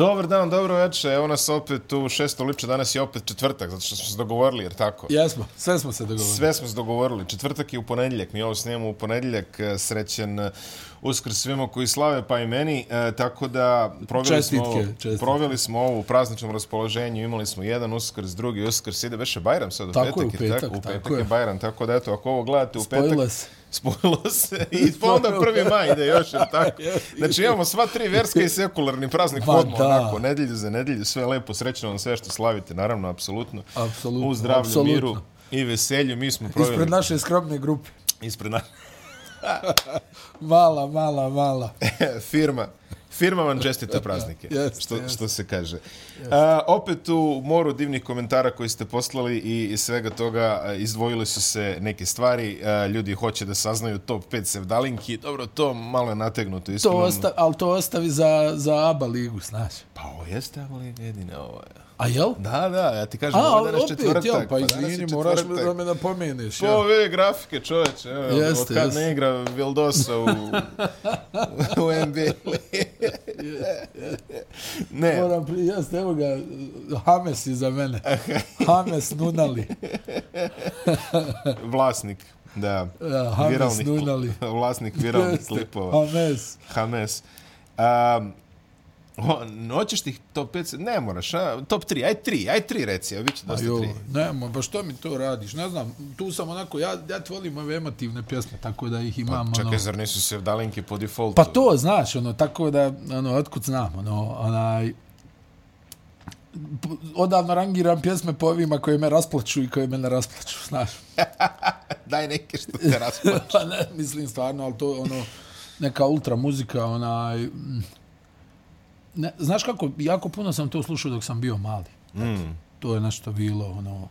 Dobar dan, dobro večer. Evo nas opet u šesto liče. Danas je opet četvrtak, zato što smo se dogovorili, jer tako? Jesmo, sve smo se dogovorili. Sve smo se dogovorili. Četvrtak je u ponedjeljak. Mi ovo snijemo u ponedjeljak. E, srećen e, uskrs svima koji slave, pa i meni. E, tako da proveli čestitke, smo, čestitke. proveli smo ovo u prazničnom raspoloženju. Imali smo jedan uskrs, drugi uskrs. Ide veše Bajram sad u tako petak. Je, u petak, tako, u petak tako je. Bajram. Tako da, eto, ako ovo gledate u Spojilo petak... Se spojilo se i pa onda prvi maj ide još, jer tako. Znači imamo sva tri verska i sekularni praznik pa, odmah, onako, nedjelju za nedjelju, sve lepo, srećno vam sve što slavite, naravno, apsolutno. Apsolutno. U zdravlju, apsolutno. miru i veselju, mi smo provjeli. Ispred naše skromne grupe. Ispred naše. mala, mala, mala. Firma. Firma vam čestite praznike, yes, što, yes. što se kaže. Yes. Uh, opet u moru divnih komentara koji ste poslali i, i svega toga izdvojili su se neke stvari. Uh, ljudi hoće da saznaju top 5 sevdalinki. Dobro, to malo je nategnuto. To osta, ali to ostavi za, za ABA ligu, znaš. Pa ovo jeste ABA liga jedine. Ovo je. A jel? Da, da, ja ti kažem, A, ovo je danas opet, četvrtak. Jel, pa, pa izvini, moraš me da me napomeneš. Po ove grafike, čoveče, evo, jeste, od kad jeste. ne igra Vildosa u, u NBA. ne. Moram pri, jeste, evo ga, Hames iza mene. Hames Nunali. Vlasnik. Da, ja, Hames viralnih, Nunali. Vlasnik viralnih klipova. Hames. Hames. Um, O, noćeš ti top 5, ne moraš, a? top 3, aj 3, aj 3 reci, evo bit će dosta 3. Nemo, ba što mi to radiš, ne znam, tu sam onako, ja, ja ti volim ove emotivne pjesme, tako da ih imam, pa, čekaj, ono... zar nisu se dalinke po defaultu? Pa to, znaš, ono, tako da, ono, otkud znam, ono, onaj, odavno rangiram pjesme po ovima koje me rasplaču i koje me ne rasplaču, znaš. Daj neke što te rasplaču. pa ne, mislim stvarno, ali to, ono, neka ultra muzika, onaj, ne, znaš kako, jako puno sam to slušao dok sam bio mali. Mm. To je nešto bilo, ono,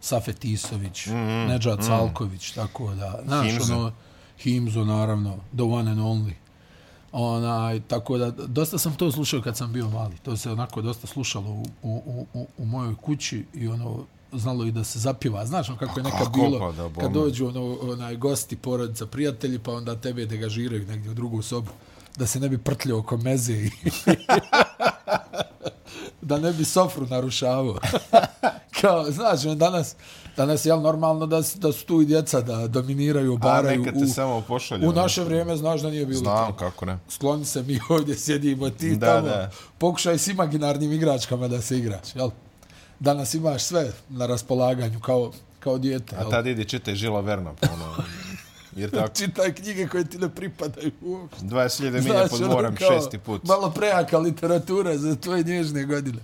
Safet Isović, Mm, mm, Nedžad mm. Salković, tako da, znaš, Himzo. ono, Himzo, naravno, The One and Only. Onaj, tako da, dosta sam to slušao kad sam bio mali. To se onako dosta slušalo u, u, u, u mojoj kući i ono, znalo i da se zapjeva. Znaš ono kako je nekad kako bilo, pa da, kad dođu ono, onaj, gosti, porodica, prijatelji, pa onda tebe degažiraju negdje u drugu sobu da se ne bi prtljao oko meze i da ne bi sofru narušavao. Kao, znaš, ono, danas, danas je normalno da, da su tu i djeca da dominiraju, obaraju. A nekad te samo pošalju. U naše vrijeme, znaš da nije bilo Znam, to. kako ne. Skloni se, mi ovdje sjedimo, ti Da, tamo. da. Pokušaj s imaginarnim igračkama da se igraš, jel? Danas imaš sve na raspolaganju kao, kao dijete, A tad idi čitaj Žila Verna, pa ono... Jer tako, Čitaj knjige koje ti ne pripadaju uopšte. 20.000 milja Znaš, pod ono moram kao šesti put. Malo prejaka literatura za tvoje nježne godine.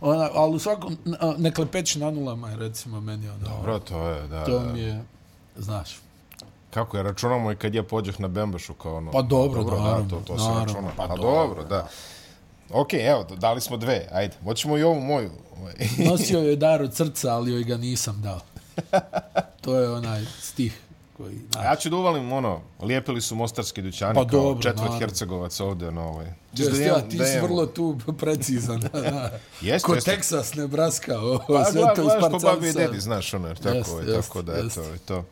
Ona, ali u svakom, ne klepeći na nulama je recimo meni ono. Dobro, to je, da. To da. mi je, znaš. Kako je, računamo i kad ja pođeh na Bembašu kao ono... Pa dobro, dobro naravno, Da, to, to se naravno, računa. pa Pa, dobro, dobro, da. Ok, evo, dali smo dve, ajde. Hoćemo i ovu moju. Nosio je dar od srca, ali joj ga nisam dao. To je onaj stih koji... Znaš, Ja ću da uvalim, ono, lijepili su mostarski dućani Pa kao dobro, četvrt naravno. Hercegovac ovde, no, ovaj. Just, da ja, ti si vrlo tu precizan. Da, da. Jeste, Ko jeste. Teksas, Nebraska, ovo, Pa, sve to gledaš po isparcalisano. babi i dedi, znaš, ono, jer tako, Jest, ovaj, jest, tako da, jest. eto, to,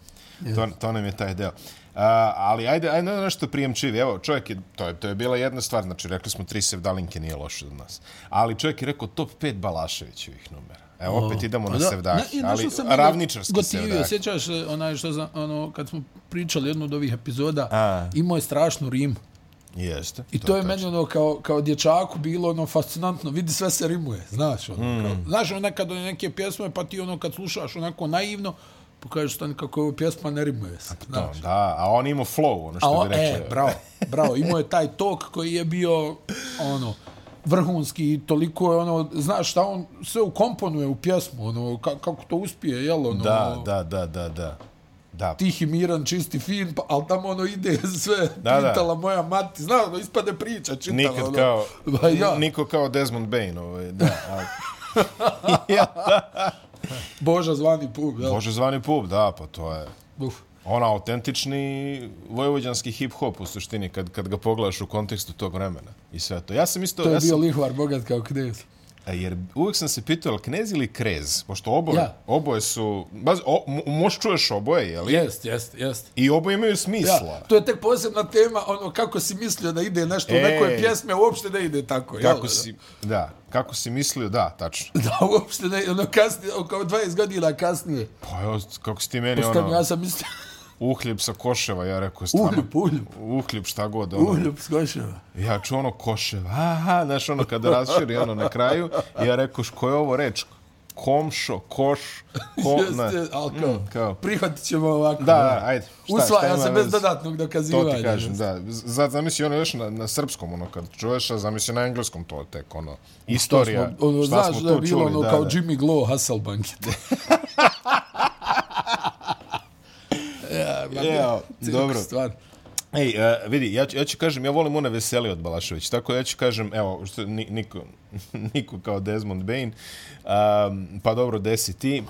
to, to nam je taj deo. A, ali ajde, ajde na nešto prijemčivi. Evo, čovjek je, to je, to je bila jedna stvar, znači rekli smo tri sevdalinke nije loše od nas. Ali čovjek je rekao top 5 Balaševićevih numera. Evo, opet idemo na Pa da, na- i ali jedno ravničarski gotivio. Sjećaš onaj što za, ono, kad smo pričali jednu od ovih epizoda, A. imao je strašnu rimu. Jeste. I to, je tačno. meni ono kao, kao dječaku bilo ono fascinantno, vidi sve se rimuje, znaš ono. Mm. Kao, znaš ono nekad one neke pjesme pa ti ono kad slušaš onako naivno, pa kažeš stani kako je ovo pjesma ne rimuje se. To, Znaš. da, a on imao flow, ono A što on, bi rekli. e, bravo, bravo, imao je taj tok koji je bio ono vrhunski i toliko je ono, znaš šta on sve ukomponuje u pjesmu, ono, ka, kako to uspije, jel, ono, Da, da, da, da, da. Da, tihi, miran, čisti, fin, pa, ali tamo ono ide sve, Da, da. pitala moja mati, znaš, ono, ispade priča, čitala, nikad ono, kao, Ba, ja, niko kao Desmond Bain, ovaj, da. A, Boža zvani pub, jel? Bože zvani pub, da, pa to je Uf. Ona autentični vojvođanski hip-hop u suštini, kad, kad ga pogledaš u kontekstu tog vremena i sve to. Ja sam isto... To je ja bio sam, lihvar bogat kao knez. Jer uvijek sam se pitao, knez ili krez? Pošto oboje, ja. oboje su... Baz, o, moš čuješ oboje, je li? Jest, jest, jest. I oboje imaju smisla. Ja, to je tek posebna tema, ono, kako si mislio da ide nešto e, nekoj pjesme, uopšte da ide tako. Kako jel? si, da, kako si mislio, da, tačno. Da, uopšte da ono, kasnije, kao 20 godina kasnije. Pa, evo, kako si ti meni, ono... Ja sam mislio uhljeb sa koševa, ja rekao, stvarno. Uhljeb, uhljeb. Uhljeb, šta god. Ono. Uhljeb s koševa. Ja ču ono koševa, aha, znaš ono kada razširi ono na kraju, ja rekao, ko je ovo reč? Komšo, koš, ko, Jeste, ne. ali kao, mm, kao. prihvatit ćemo ovako. Da, da, ajde. Šta, Usvaja šta se bez dodatnog dokazivanja. To ti kažem, da. Zad, zamisli ono još na, na srpskom, ono, kad čuješ, a zamisli na engleskom to tek, ono, istorija. Smo, ono, šta znaš smo da je bilo čuli, ono, da, kao da. Jimmy Glow Hasselbank. Ja, dobro. Stvar. Ej, uh, vidi, ja ću, ja ću kažem, ja volim one veseli od Balašević, tako da ja ću kažem, evo, što niko, niko kao Desmond Bain, um, pa dobro, desi ti.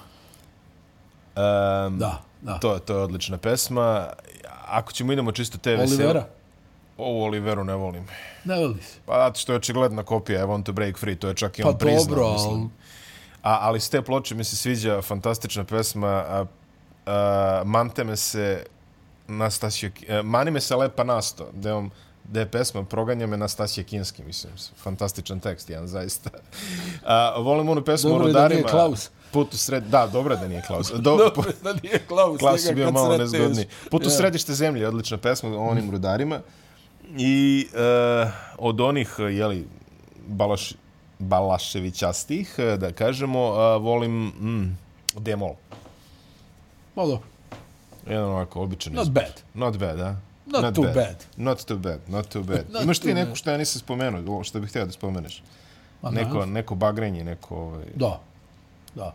Um, da, da. To, to je odlična pesma. Ako ćemo idemo čisto te veseli... Olivera? Ovo Oliveru ne volim. Ne voliš? Pa zato što je očigledna kopija I want to break free, to je čak i on pa priznao. Pa dobro, ali... A, ali s te ploče mi se sviđa fantastična pesma, a, uh, mante me se Nastasija, uh, mani me se lepa nasto, da on da je pesma Proganja me Nastasija Kinski, mislim, fantastičan tekst, jedan, zaista. Uh, volim onu pesmu Dobro, o rudarima. Dobro da nije Klaus. Put u sred... Da, dobro da nije Klaus. Do... Dobro da nije Klaus. Klaus je bio malo nezgodniji. Put u središte zemlje, odlična pesma o onim rudarima. I uh, od onih, jeli, Balaš, Balaševićastih, da kažemo, uh, volim mm, Demol. Malo. Jedan ovako običan Not izbor. bad. Not bad, da? Not, Not too bad. bad. Not too bad. Not too bad. Not Imaš ti neku što ja nisam spomenuo, što bih htio da spomeneš? Ma, neko, neko bagrenje, neko... Ovaj... Da. Da.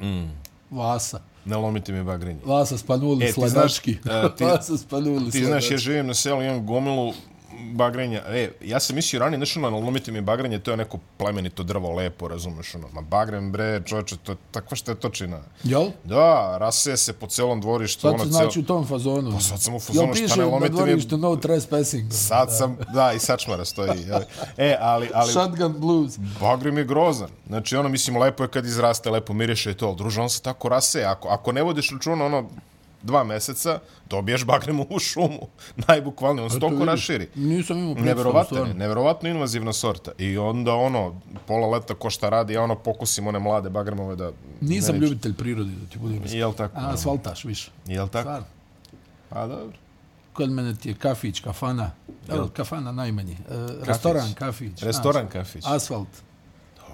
Mm. Vasa. Ne lomite mi bagrenje. Vasa spanuli e, sladački. Znaš, ti, Vasa spanuli Ti znaš, ja živim na selu, imam gomilu bagrenja. E, ja sam mislio ranije, znaš ono, lomite mi bagrenje, to je neko plemenito drvo, lepo, razumeš, ono, ma bagren, bre, čoče, to je takva što je točina. Jel? Da, raseje se po celom dvorištu. Sad ono, cel... znači u tom fazonu. Pa sad sam u fazonu, šta ne lomite mi... Jel piše na dvorištu no trespassing? Sad sam, da, i sačmara stoji. E, ali, ali... Shotgun blues. Bagren je grozan. Znači, ono, mislim, lepo je kad izraste, lepo miriše i to, ali druže, on se tako raseje. Ako, ako ne vodiš računa, ono, dva meseca, dobiješ bagremu u šumu. Najbukvalnije, on se raširi. Nisam imao Neverovatno neverovatno invazivna sorta. I onda ono, pola leta ko šta radi, ja ono pokusim one mlade bagremove da... Nisam ne ljubitelj prirodi, da ti budem Jel tako? A, asfaltaš više. Jel tako? Stvar. A, dobro. Kod mene ti je kafić, kafana. Jel? Kafana najmanji. E, restoran, kafić. Restoran, kafić. Asfalt.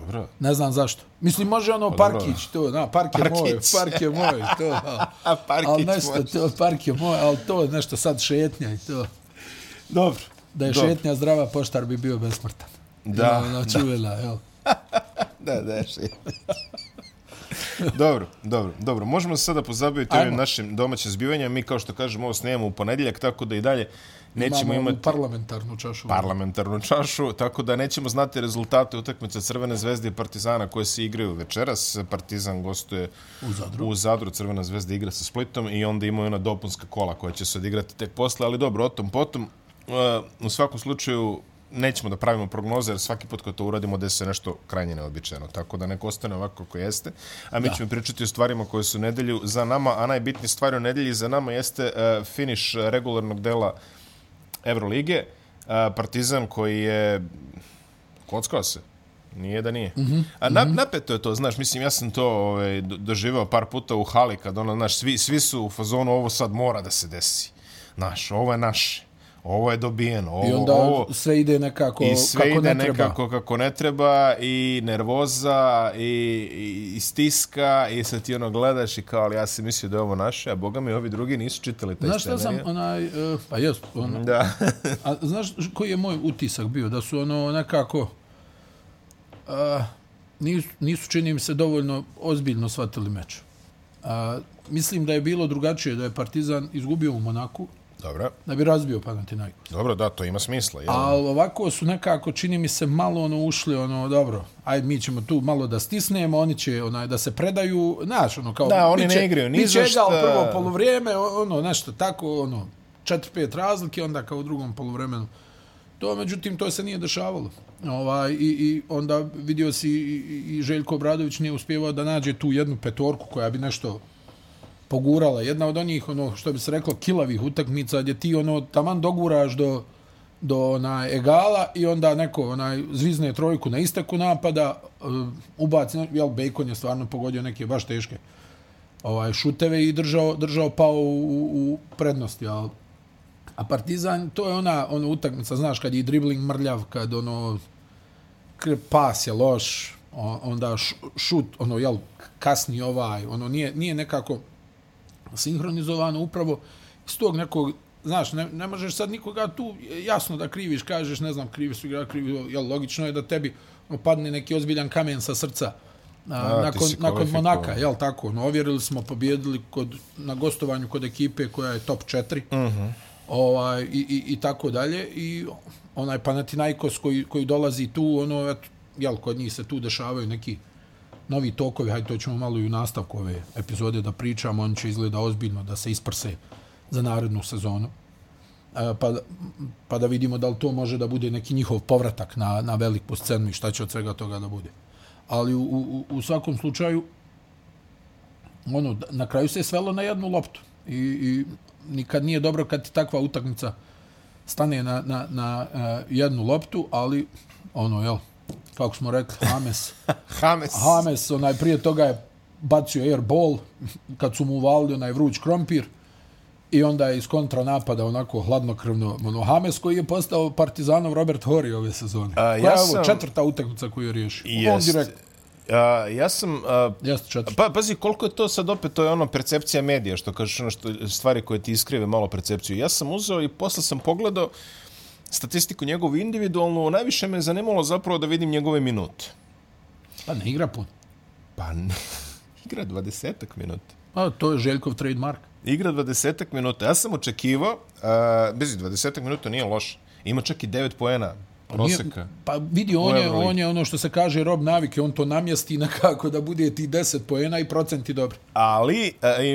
Dobro. Ne znam zašto. Mislim, može ono pa parkić, to, na, park je parkić. moj, park je moj, to. A parkić ali nešto, to, park je moj, ali to nešto sad šetnja i to. Dobro. Da je Dobro. šetnja zdrava, poštar bi bio besmrtan. Da. Čuvela, jel? da, da je šetnja. dobro, dobro, dobro. Možemo se sada pozabaviti ovim našim domaćim zbivanjem. Mi, kao što kažemo, ovo snijemo u ponedjeljak, tako da i dalje nećemo imati parlamentarnu čašu. Parlamentarnu čašu, tako da nećemo znati rezultate utakmice Crvene zvezde i Partizana koje se igraju večeras. Partizan gostuje u Zadru. U Zadru Crvena zvezda igra sa Splitom i onda imaju ona dopunska kola koja će se odigrati tek posle, ali dobro, o tom potom. U svakom slučaju, nećemo da pravimo prognoze, jer svaki put kad to uradimo, da se nešto krajnje neobičajeno. Tako da neko ostane ovako kako jeste. A mi da. ćemo pričati o stvarima koje su nedelju za nama, a najbitnije stvari u nedelji za nama jeste uh, finish regularnog dela Evrolige. Uh, Partizan koji je kockao se. Nije da nije. Mm -hmm. A na, napeto je to, znaš, mislim, ja sam to ovaj, doživao par puta u hali, kad ono, znaš, svi, svi su u fazonu, ovo sad mora da se desi. Znaš, ovo je naše ovo je dobijeno. Ovo, I onda ovo, sve ide nekako i sve kako ide ne treba. nekako kako ne treba i nervoza i, i, i stiska i sad ti ono gledaš i kao, ali ja sam mislio da je ovo naše, a boga mi ovi drugi nisu čitali taj znaš scenarij. Znaš šta sam, onaj, uh, pa jest, ono, da. a znaš koji je moj utisak bio? Da su ono nekako, uh, nisu, nisu čini mi se dovoljno ozbiljno shvatili meč. Uh, mislim da je bilo drugačije, da je Partizan izgubio u Monaku, Dobro. Da bi razbio Panathinaikos. Dobro, da, to ima smisla. Jel? A ovako su nekako, čini mi se, malo ono ušli, ono, dobro, aj mi ćemo tu malo da stisnemo, oni će onaj, da se predaju, znaš, ono, kao... Da, oni ne igraju, ni za šta... prvo polovrijeme, ono, nešto tako, ono, četiri, pet razlike, onda kao u drugom polovremenu To, međutim, to se nije dešavalo. Ovaj, i, I onda vidio si i, i Željko Obradović nije uspjevao da nađe tu jednu petorku koja bi nešto pogurala. Jedna od onih, ono, što bi se reklo, kilavih utakmica, gdje ti ono, taman doguraš do, do onaj egala i onda neko onaj zvizne trojku na isteku napada, eh, ubaci, jel, Bacon je stvarno pogodio neke baš teške ovaj šuteve i držao držao pao u, u prednosti, al a Partizan to je ona ona utakmica, znaš, kad je dribling mrljav, kad ono pas je loš, onda šut, ono jel kasni ovaj, ono nije nije nekako sinhronizovano upravo iz tog nekog znaš, ne, ne možeš sad nikoga tu jasno da kriviš, kažeš, ne znam, krivi su igra, krivi, jel, logično je da tebi padne neki ozbiljan kamen sa srca, na, A, nakon, nakon Monaka, jel tako? No, ovjerili smo, pobjedili kod, na gostovanju kod ekipe koja je top 4. Uh -huh. ovaj, i, i, i, tako dalje. I onaj Panathinaikos koji, koji dolazi tu, ono, et, jel, kod njih se tu dešavaju neki novi tokovi, hajde to ćemo malo i u nastavku ove epizode da pričamo, on će izgleda ozbiljno da se isprse za narednu sezonu. E, pa, pa da vidimo da li to može da bude neki njihov povratak na, na veliku scenu i šta će od svega toga da bude ali u, u, u svakom slučaju ono, na kraju se je svelo na jednu loptu i, i nikad nije dobro kad ti takva utakmica stane na, na, na uh, jednu loptu, ali ono, jel, kako smo rekli, Hames. Hames. Hames, onaj prije toga je bacio airball kad su mu uvalili onaj vruć krompir i onda je iz kontra napada onako hladnokrvno ono, Hames koji je postao partizanov Robert Hori ove sezone. A, ja Koja je ovo četvrta utakmica koju je riješio? On direkt. A, ja sam... A, Jeste četvrta. Pa, pazi, koliko je to sad opet, to je ono percepcija medija, što kažeš, ono što, stvari koje ti iskrive malo percepciju. Ja sam uzeo i posle sam pogledao statistiku njegovu individualnu, najviše me zanimalo zapravo da vidim njegove minute. Pa ne igra pun. Pa ne, igra dvadesetak minuta. Pa to je Željkov trademark igra 20 minuta. Ja sam očekivao, uh, bez 20 minuta nije loš. Ima čak i 9 poena proseka. Pa vidi, on je, on je ono što se kaže rob navike, on to namjesti na kako da bude ti 10 poena i procenti dobri. Ali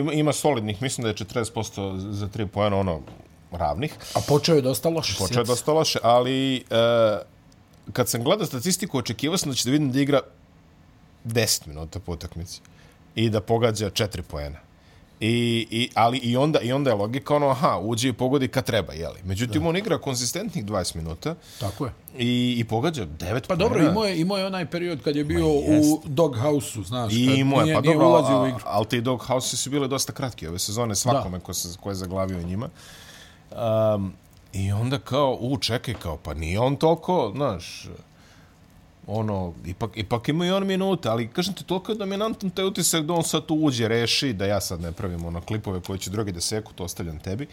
uh, ima solidnih, mislim da je 40% za 3 poena ono ravnih. A počeo je dosta loše. Počeo je dosta loše, ali uh, kad sam gledao statistiku, očekivao sam da će da vidim da igra 10 minuta po utakmici i da pogađa 4 poena. I, i, ali i onda, i onda je logika ono, aha, uđe i pogodi kad treba, jeli. Međutim, da. on igra konzistentnih 20 minuta. Tako je. I, i pogađa 9 Pa dobro, imao je, imao je onaj period kad je bio u Doghouse-u, znaš. I imao je, pa dobro, ali, ali ti Doghouse su bile dosta kratki ove sezone, svakome ko, se, ko je zaglavio njima. Um, I onda kao, u, čekaj, kao, pa nije on toliko, znaš, ono, ipak, ipak ima i on minute, ali kažem ti, toliko je dominantan taj utisak da on sad tu uđe, reši, da ja sad ne pravim ono klipove koje će drugi da seku, to ostavljam tebi.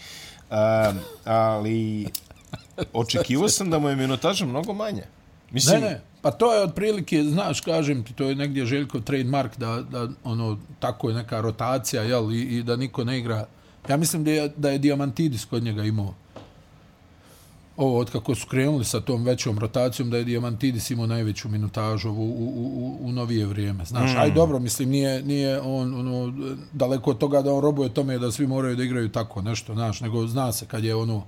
Um, ali očekivao sam da mu je minutaža mnogo manje. Mislim... Ne, ne, pa to je otprilike, znaš, kažem ti, to je negdje Željkov trademark, da, da ono, tako je neka rotacija, jel, i, i da niko ne igra. Ja mislim da je, da je Diamantidis kod njega imao ovo od kako su krenuli sa tom većom rotacijom da je Diamantidis imao najveću minutažu u, u, u, u novije vrijeme. Znaš, mm. aj dobro, mislim, nije, nije on ono, daleko od toga da on robuje tome da svi moraju da igraju tako nešto, znaš, nego zna se kad je ono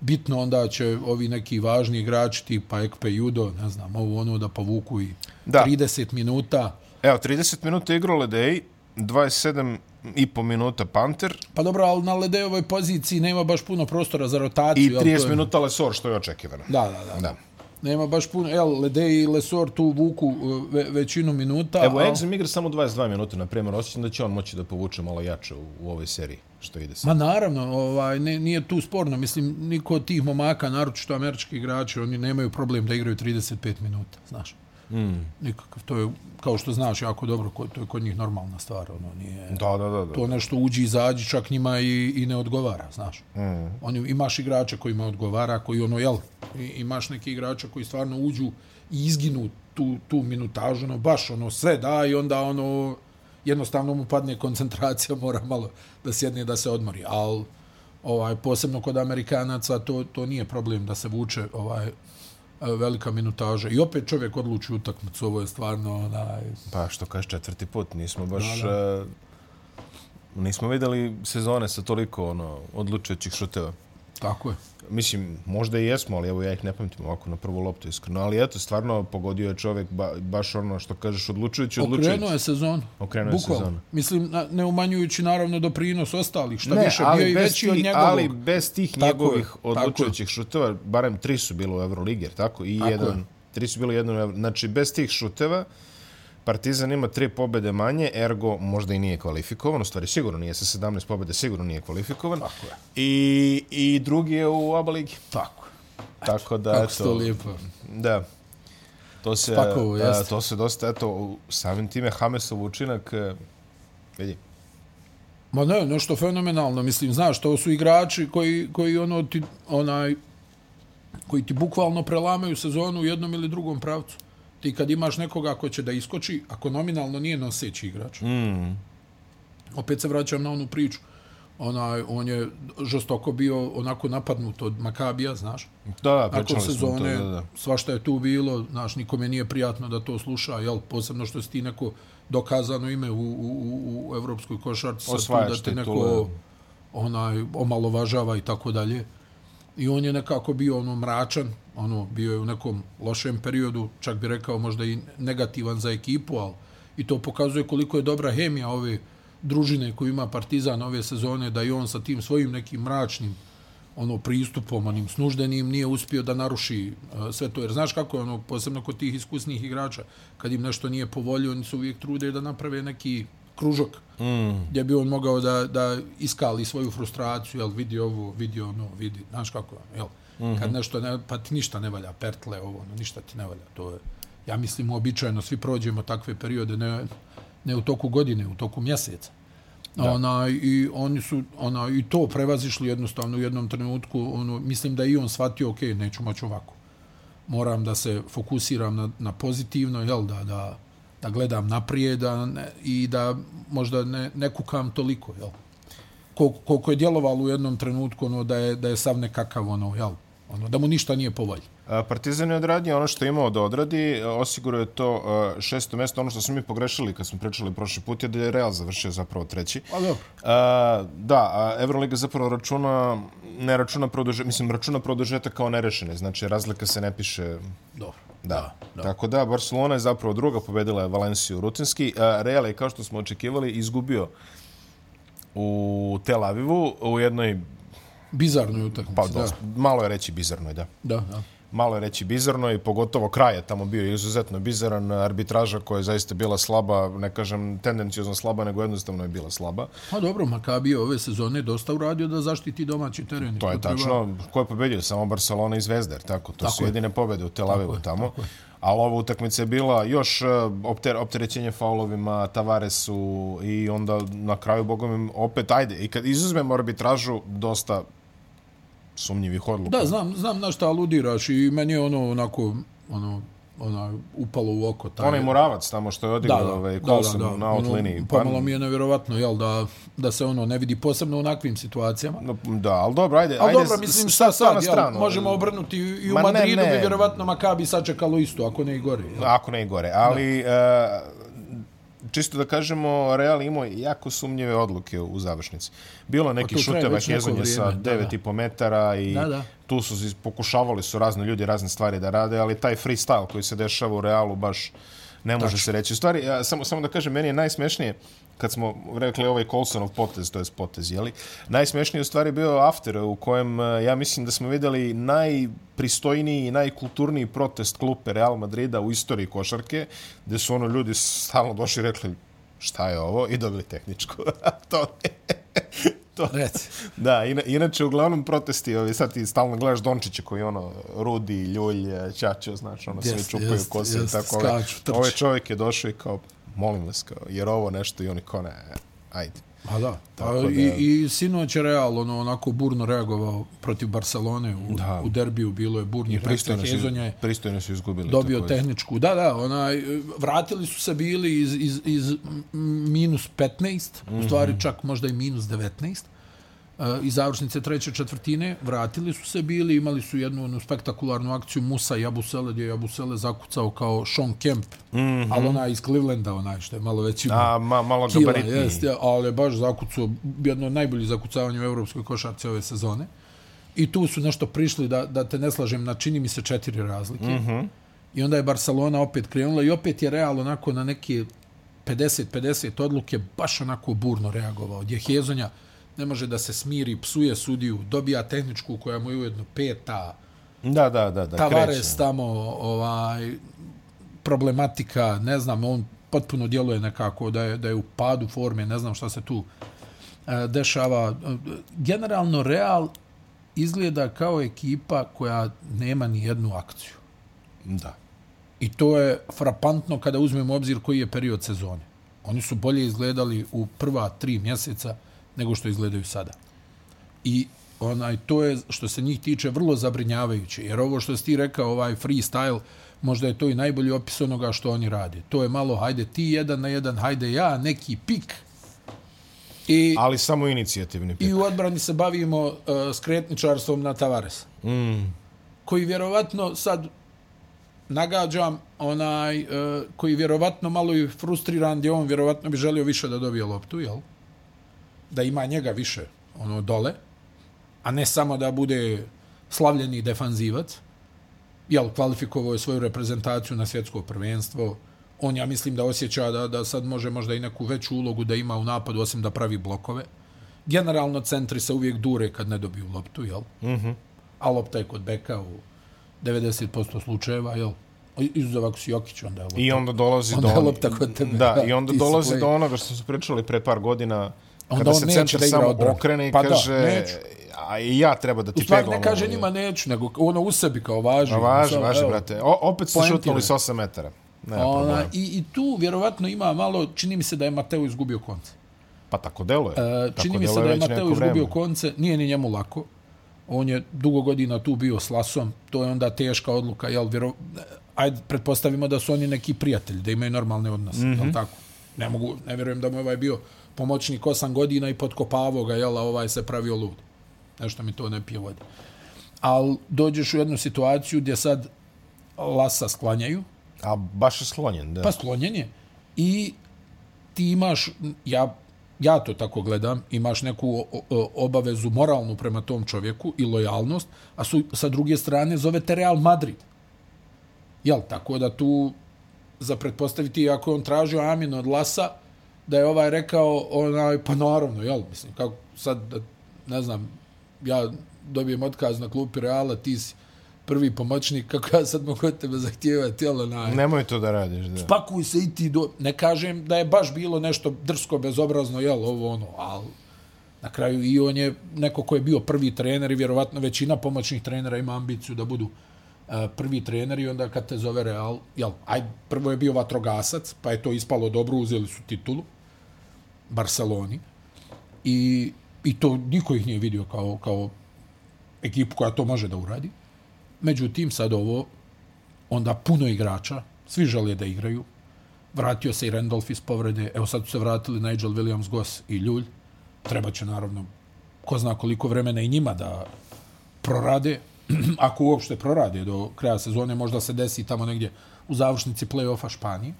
bitno, onda će ovi neki važni igrači tipa Ekpe Judo, ne znam, ovo ono da povuku i da. 30 minuta. Evo, 30 minuta igrao Ledej, 27 i po minuta Panter. Pa dobro, ali na Ledejovoj poziciji nema baš puno prostora za rotaciju. I 30 minuta Lesor, što je očekivano. Da, da, da. da. Nema baš puno, el, Ledej i Lesor tu vuku uh, ve, većinu minuta. Evo, al... Exim igra samo 22 minuta, na primjer, osjećam da će on moći da povuče malo jače u, u ovoj seriji, što ide se. Ma naravno, ovaj, ne, nije tu sporno. Mislim, niko od tih momaka, naročito američki igrači, oni nemaju problem da igraju 35 minuta, znaš. Mm. Nikakav, to je, kao što znaš, jako dobro, to je kod njih normalna stvar, ono, nije... Da, da, da. da. To nešto uđi, izađi, čak njima i, i ne odgovara, znaš. Mm. Oni, imaš igrača koji ima odgovara, koji ono, jel, imaš neki igrača koji stvarno uđu i izginu tu, tu minutažu, ono, baš, ono, sve da i onda, ono, jednostavno mu padne koncentracija, mora malo da sjedne, da se odmori, al ovaj, posebno kod Amerikanaca, to, to nije problem da se vuče, ovaj, velika minutaža. I opet čovjek odluči utakmicu, ovo je stvarno onaj... Pa što kaže četvrti put, nismo baš... Da, da. Uh, nismo videli sezone sa toliko ono, odlučujućih šuteva. Tako je. Mislim, možda i jesmo, ali evo ja ih ne pamtim ovako na prvu loptu iskreno. Ali eto, stvarno pogodio je čovjek ba, baš ono što kažeš odlučujući, odlučujući. Okrenuo je sezon. Okrenuo je sezon. Mislim, ne umanjujući naravno doprinos ostalih, šta ne, više bio i veći od njegovog. Ali bez tih tako njegovih je, odlučujućih šuteva, barem tri su bilo u Euroligi, tako? I tako jedan, je. tri su bilo jedno, znači bez tih šuteva, Partizan ima tri pobede manje, ergo možda i nije kvalifikovan, u stvari sigurno nije sa 17 pobede, sigurno nije kvalifikovan. Tako je. I, i drugi je u oba ligi. Tako. Tako da, Kako eto, to lijepo. Da. To se, Spakovo, a, to se dosta, eto, samim time Hamesov učinak, e, vidi. Ma ne, nešto fenomenalno, mislim, znaš, to su igrači koji, koji ono ti, onaj, koji ti bukvalno prelamaju sezonu u jednom ili drugom pravcu ti kad imaš nekoga ko će da iskoči, ako nominalno nije noseći igrač, mm. opet se vraćam na onu priču, onaj, on je žestoko bio onako napadnut od Makabija, znaš? Da, da, Nakon sezone, to, da, da. svašta je tu bilo, znaš, nikome nije prijatno da to sluša, jel, posebno što si ti neko dokazano ime u, u, u, u evropskoj košarci, da te neko onaj, omalovažava i tako dalje. I on je nekako bio ono mračan, ono bio je u nekom lošem periodu, čak bi rekao možda i negativan za ekipu, al i to pokazuje koliko je dobra hemija ove družine koju ima Partizan ove sezone, da i on sa tim svojim nekim mračnim ono pristupom, onim snuždenim, nije uspio da naruši uh, sve to. Jer znaš kako je ono, posebno kod tih iskusnih igrača, kad im nešto nije povolio, oni su uvijek trude da naprave neki kružok mm. gdje bi on mogao da, da iskali svoju frustraciju, jel, vidi ovo, vidi ono, vidi, znaš kako je, jel, mm -hmm. kad nešto ne, pa ti ništa ne valja, pertle, ovo, no, ništa ti ne valja, to je, ja mislim, uobičajeno, svi prođemo takve periode, ne, ne u toku godine, u toku mjeseca. Da. Ona, i oni su ona, i to prevazišli jednostavno u jednom trenutku ono mislim da i on shvatio ok, neću moći ovako moram da se fokusiram na, na pozitivno jel da da da gledam naprijed ne, i da možda ne, ne kukam toliko, jel? Koliko, koliko je djelovalo u jednom trenutku ono, da, je, da je sav nekakav, ono, jel? Ono, da mu ništa nije po volji. Partizan je odradio ono što je imao da odradi, osiguro je to šesto mjesto, ono što smo mi pogrešili kad smo pričali prošli put je da je Real završio zapravo treći. A, dobro. A, da, Euroliga zapravo računa, ne računa produžetak, mislim, računa produžetak kao nerešene, znači razlika se ne piše... Dobro. Da. da. Tako da, Barcelona je zapravo druga, pobedila je Valenciju rutinski. Real je, kao što smo očekivali, izgubio u Tel Avivu u jednoj... Bizarnoj utakmici, pa, da. Malo je reći bizarnoj, da. Da, da malo je reći bizarno i pogotovo kraj je tamo bio izuzetno bizaran arbitraža koja je zaista bila slaba, ne kažem tendencijozno slaba, nego jednostavno je bila slaba. Pa dobro, Makabi ove sezone dosta uradio da zaštiti domaći teren. To je tačno. Treba... Ko je pobedio? Samo Barcelona i Zvezda, tako? To tako su je. jedine pobede u Tel Avivu tamo. Tako Ali ova utakmica je bila još e, opter, opterećenje faulovima, Tavaresu i onda na kraju, bogom, opet, ajde, i kad izuzmemo arbitražu, dosta sumnjivih odluka. Da, znam, znam na šta aludiraš i meni je ono onako ono ona upalo u oko taj onaj Moravac tamo što je odigrao ovaj Kolson na out ono, liniji pa pomalo mi je nevjerovatno jel da da se ono ne vidi posebno u onakvim situacijama no, da al dobro ajde al ajde dobro mislim šta sad jel, stranu, možemo obrnuti i u Madridu ne, ne. bi vjerovatno Makabi sačekalo isto ako ne i gore jel? ako ne i gore ali čisto da kažemo, Real imao jako sumnjive odluke u završnici. Bilo neki pa šuteva Hezonje sa 9,5 metara i da, da. tu su pokušavali su razne ljudi razne stvari da rade, ali taj freestyle koji se dešava u Realu baš ne može Tačno. se reći. U stvari, ja, samo, samo da kažem, meni je najsmešnije kad smo rekli ovaj Colsonov potez, to je potez, jeli? Najsmešniji u stvari bio after u kojem e, ja mislim da smo videli najpristojniji i najkulturniji protest klupe Real Madrida u istoriji košarke, gdje su ono ljudi stalno došli i rekli šta je ovo i dobili tehničku. to to. Reci. Da, ina, inače, uglavnom protesti, ovi, sad ti stalno gledaš Dončića koji ono, Rudi, Ljulj, Čačo, znači, ono, svi čupaju jest, kose. Jest, tako, skaču, ovaj čovjek je došao i kao, molim vas, kao, jer ovo nešto i oni kao ne, ajde. Pa da, Tako a, da... i, i sinoć je Real ono, onako burno reagovao protiv Barcelone u, da. u derbiju, bilo je burni pristojno, si, pristojno su izgubili. Dobio također. tehničku, da, da, onaj, vratili su se bili iz, iz, iz minus 15, mm -hmm. u stvari mhm. čak možda i minus 19, iz završnice treće četvrtine, vratili su se bili, imali su jednu onu spektakularnu akciju Musa i Abusele, gdje je Abusele zakucao kao Sean Kemp, mm -hmm. ali ona iz Clevelanda, onaj što je malo veći A, ma, malo kila, jest, ali je baš zakucao jedno od najboljih zakucavanja u evropskoj košarci ove sezone. I tu su nešto prišli da, da te ne slažem na čini mi se četiri razlike. Mm -hmm. I onda je Barcelona opet krenula i opet je Real onako na neke 50-50 odluke baš onako burno reagovao. Gdje Hezonja ne može da se smiri, psuje sudiju, dobija tehničku koja mu je ujedno peta. Da, da, da. da Tavares kreće. tamo, ovaj, problematika, ne znam, on potpuno djeluje nekako da je, da je u padu forme, ne znam šta se tu e, dešava. Generalno, Real izgleda kao ekipa koja nema ni jednu akciju. Da. I to je frapantno kada uzmemo obzir koji je period sezone. Oni su bolje izgledali u prva tri mjeseca nego što izgledaju sada. I onaj to je što se njih tiče vrlo zabrinjavajuće jer ovo što si ti rekao ovaj freestyle možda je to i najbolji opis onoga što oni rade. To je malo hajde ti jedan na jedan, hajde ja, neki pik. I, Ali samo inicijativni pik. I u odbrani se bavimo uh, skretničarstvom na Tavares. Mm. Koji vjerovatno sad nagađam onaj uh, koji vjerovatno malo i frustriran gdje on vjerovatno bi želio više da dobije loptu, jel? Da ima njega više ono dole, a ne samo da bude slavljeni defanzivac. Jel, kvalifikovao je svoju reprezentaciju na svjetsko prvenstvo. On, ja mislim, da osjeća da, da sad može možda i neku veću ulogu da ima u napadu, osim da pravi blokove. Generalno, centri se uvijek dure kad ne dobiju loptu, jel? Mm -hmm. A lopta je kod beka u 90% slučajeva, jel? Izuzav ako si Jokić, onda je lopta. I onda dolazi onda do... Onda je lopta kod tebe. Da, i onda dolazi do onoga što su pričali pre par godina, onda kada se centar samo odbrani. okrene i pa kaže... Da, a i ja treba da ti peglam. U stvari ne kaže njima neću, nego ono u sebi kao važi. A važi, Samo, važi, evo, brate. O, opet su šutnuli s 8 metara. Ne, Ona, i, I tu vjerovatno ima malo, čini mi se da je Mateo izgubio konce. Pa tako deluje. E, čini mi se da je Mateo izgubio konce, nije ni njemu lako on je dugo godina tu bio s Lasom, to je onda teška odluka, jel, vjero... ajde, pretpostavimo da su oni neki prijatelji, da imaju normalne odnose, mm -hmm. jel tako? Ne mogu, ne vjerujem da mu ovaj bio pomoćnik 8 godina i podkopavao ga, jel, a ovaj se pravio lud. Nešto mi to ne pije vodi. Al dođeš u jednu situaciju gdje sad Lasa sklanjaju. A baš je sklonjen, da. Pa sklonjen je. I ti imaš, ja ja to tako gledam, imaš neku obavezu moralnu prema tom čovjeku i lojalnost, a su, sa druge strane zovete Real Madrid. Jel, tako da tu za pretpostaviti, ako on tražio Amin od Lasa, da je ovaj rekao, onaj, pa naravno, jel, mislim, kako sad, ne znam, ja dobijem otkaz na klupi Reala, ti si prvi pomoćnik, kako ja sad mogu tebe zahtijevati, jel, onaj... Nemoj to da radiš, da. Spakuj se i ti do... Ne kažem da je baš bilo nešto drsko, bezobrazno, jel, ovo, ono, ali na kraju i on je neko ko je bio prvi trener i vjerovatno većina pomoćnih trenera ima ambiciju da budu uh, prvi trener i onda kad te zove Real, jel, aj, prvo je bio vatrogasac, pa je to ispalo dobro, uzeli su titulu Barceloni i, i to niko ih nije vidio kao, kao ekipu koja to može da uradi. Međutim, sad ovo, onda puno igrača, svi žele da igraju. Vratio se i Randolph iz povrede. Evo sad su se vratili Nigel Williams, Goss i Ljulj. Treba će naravno, ko zna koliko vremena i njima da prorade. Ako uopšte prorade do kraja sezone, možda se desi tamo negdje u završnici play-offa Španije.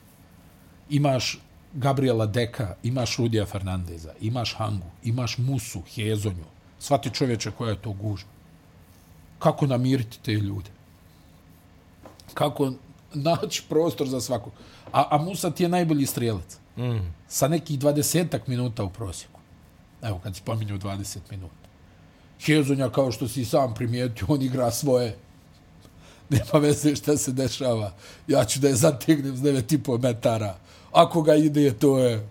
Imaš Gabriela Deka, imaš Rudija Fernandeza, imaš Hangu, imaš Musu, Hezonju. Svati čovječe koja je to gužba kako namiriti te ljude. Kako naći prostor za svakog. A, a Musa ti je najbolji strelec. Mm. Sa nekih dvadesetak minuta u prosjeku. Evo, kad spominju 20 minuta. Hezonja, kao što si sam primijetio, on igra svoje. Nema veze šta se dešava. Ja ću da je zategnem s 9,5 metara. Ako ga ide, to je.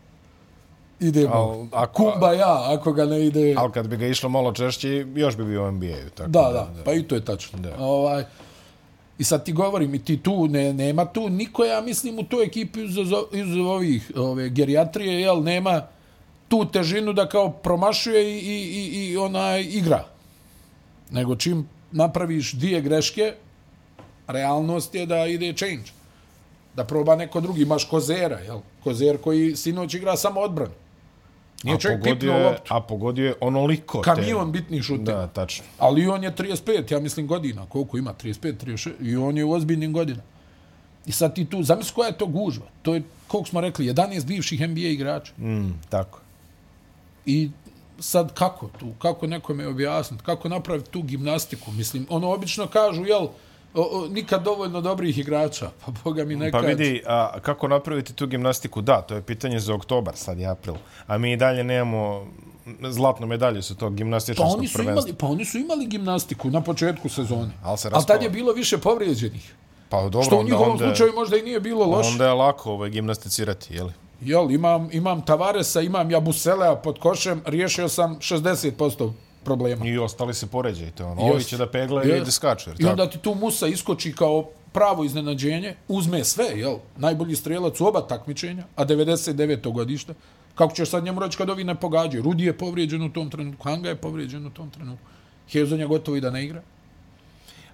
Al, ako, Kumba ja, ako ga ne ide... Ali kad bi ga išlo malo češće, još bi bio u NBA. Tako da, da, da, pa i to je tačno. Da. Ovaj, I sad ti govorim, i ti tu, ne, nema tu, niko ja mislim u toj ekipi iz, iz ovih ove, gerijatrije, jel, nema tu težinu da kao promašuje i, i, i, i ona igra. Nego čim napraviš dvije greške, realnost je da ide change. Da proba neko drugi, imaš kozera, jel? Kozer koji sinoć igra samo odbranu. Nije a čovjek pogodio je, loptu. A pogodio je onoliko. Kamion te... bitni šuter. Da, tačno. Ali on je 35, ja mislim, godina. Koliko ima? 35, 36. I on je u ozbiljnim godina. I sad ti tu, zamisli koja je to gužva. To je, koliko smo rekli, 11 bivših NBA igrača. Mm, tako. I sad kako tu, kako nekome objasniti, kako napraviti tu gimnastiku, mislim, ono obično kažu, jel, o, o, nikad dovoljno dobrih igrača, pa boga mi nekad... Pa vidi, a kako napraviti tu gimnastiku? Da, to je pitanje za oktobar, sad je april, a mi i dalje nemamo zlatnu medalju sa tog gimnastičnog pa oni su prvenstva. Imali, pa oni su imali gimnastiku na početku sezone. Ali se raspala... tad je bilo više povrijeđenih. Pa dobro, Što u njihovom onda, slučaju možda i nije bilo loše. Onda je lako ovaj, gimnasticirati, jeli? Jel, imam, imam Tavaresa, imam Jabuselea pod košem, riješio sam 60% problema. I ostali se poređajte. Ono. Ovi će da pegla i da skaču. I onda ti tu Musa iskoči kao pravo iznenađenje, uzme sve, jel? Najbolji strelac u oba takmičenja, a 99. godište. Kako ćeš sad njemu reći kad ovi ne pogađaju? Rudi je povrijeđen u tom trenutku, Hanga je povrijeđen u tom trenutku. Hezon je gotovo i da ne igra.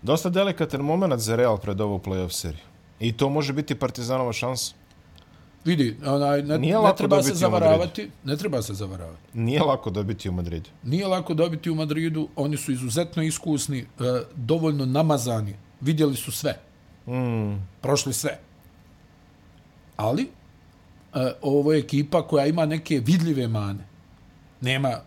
Dosta delikatan moment za Real pred ovu playoff seriju. I to može biti Partizanova šansa. Vidi, onaj, ne, Nije ne treba se zavaravati. Ne treba se zavaravati. Nije lako dobiti u Madridu. Nije lako dobiti u Madridu. Oni su izuzetno iskusni, e, dovoljno namazani. Vidjeli su sve. Mm. Prošli sve. Ali, e, ovo je ekipa koja ima neke vidljive mane. Nema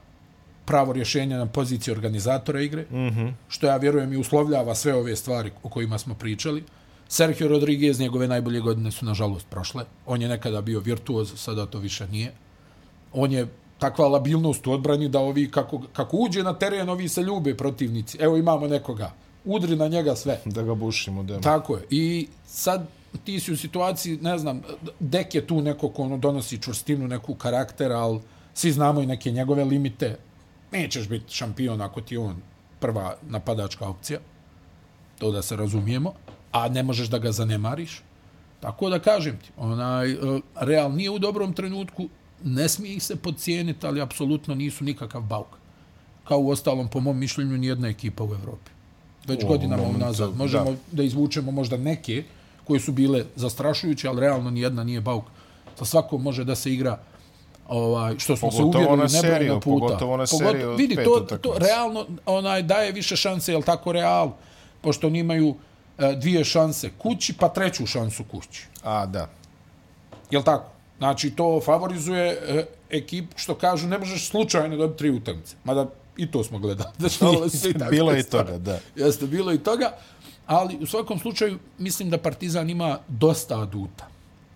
pravo rješenja na poziciji organizatora igre, mm -hmm. što ja vjerujem i uslovljava sve ove stvari o kojima smo pričali. Sergio Rodriguez, njegove najbolje godine su nažalost prošle. On je nekada bio virtuoz, sada to više nije. On je takva labilnost u odbrani da ovi, kako, kako uđe na teren, ovi se ljube protivnici. Evo imamo nekoga. Udri na njega sve. Da ga bušimo. Da. Tako je. I sad ti si u situaciji, ne znam, dek je tu neko ko ono donosi čvrstinu, neku karaktera, ali svi znamo i neke njegove limite. Nećeš biti šampion ako ti on prva napadačka opcija. To da se razumijemo a ne možeš da ga zanemariš. Tako da kažem ti, onaj, e, Real nije u dobrom trenutku, ne smije ih se podcijeniti, ali apsolutno nisu nikakav bauk. Kao u ostalom, po mom mišljenju, nijedna ekipa u Evropi. Već o, godinama moment, unazad. Možemo da. da izvučemo možda neke koje su bile zastrašujuće, ali realno nijedna nije bauk. Sa svakom može da se igra ovaj što smo pogotovo se uvjerili seriju, puta. Pogotovo na seriju. Pogotovo, vidi, to, to, realno onaj daje više šanse, jel tako Real, pošto oni imaju dvije šanse kući, pa treću šansu kući. A, da. Jel tako? Znači, to favorizuje e, ekip, što kažu, ne možeš slučajno dobiti tri utakmice. Mada i to smo gledali. Dešavalo se i tako. bilo i toga, da. Jeste, bilo i toga. Ali, u svakom slučaju, mislim da Partizan ima dosta aduta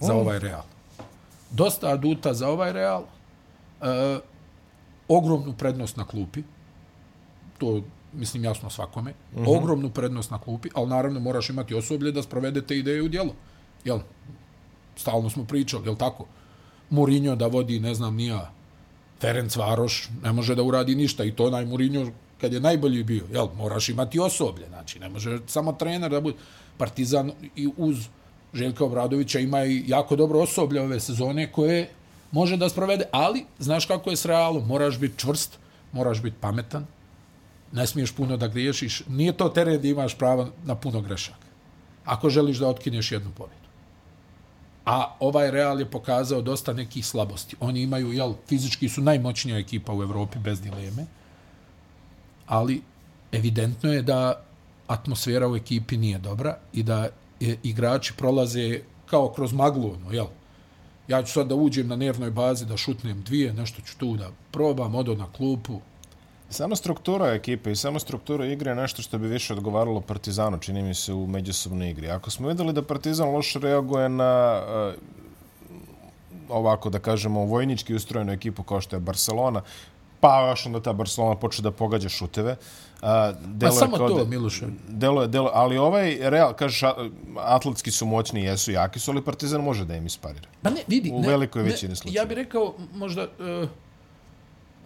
za mm. ovaj Real. Dosta aduta za ovaj Real. E, ogromnu prednost na klupi. To mislim jasno svakome, mm -hmm. ogromnu prednost na klupi, ali naravno moraš imati osoblje da sprovedete ideje u djelo. Jel? Stalno smo pričali, jel tako? Mourinho da vodi, ne znam, nija Ferenc Varoš, ne može da uradi ništa i to naj Mourinho kad je najbolji bio, jel? Moraš imati osoblje, znači ne može samo trener da bude Partizan i uz Željka Obradovića ima i jako dobro osoblje ove sezone koje može da sprovede, ali znaš kako je s Realom, moraš biti čvrst, moraš biti pametan, ne smiješ puno da griješiš, nije to teren gdje imaš pravo na puno grešaka. Ako želiš da otkineš jednu pobjedu. A ovaj Real je pokazao dosta nekih slabosti. Oni imaju, jel, fizički su najmoćnija ekipa u Evropi, bez dileme. Ali, evidentno je da atmosfera u ekipi nije dobra i da je, igrači prolaze kao kroz maglu, ono, jel? Ja ću sad da uđem na nervnoj bazi, da šutnem dvije, nešto ću tu da probam, odo na klupu, Sama struktura ekipe i sama struktura igre je nešto što bi više odgovaralo Partizanu, čini mi se, u međusobnoj igri. Ako smo videli da Partizan loše reaguje na uh, ovako, da kažemo, vojnički ustrojenu ekipu kao što je Barcelona, pa još onda ta Barcelona počne da pogađa šuteve. Uh, pa samo to, de, Miloše. Delo je, delo, ali ovaj Real, kažeš, atletski su moćni, jesu jaki su, ali Partizan može da im isparira. Pa ne, vidi. U velikoj većini slučaja. Ja bih rekao, možda... Uh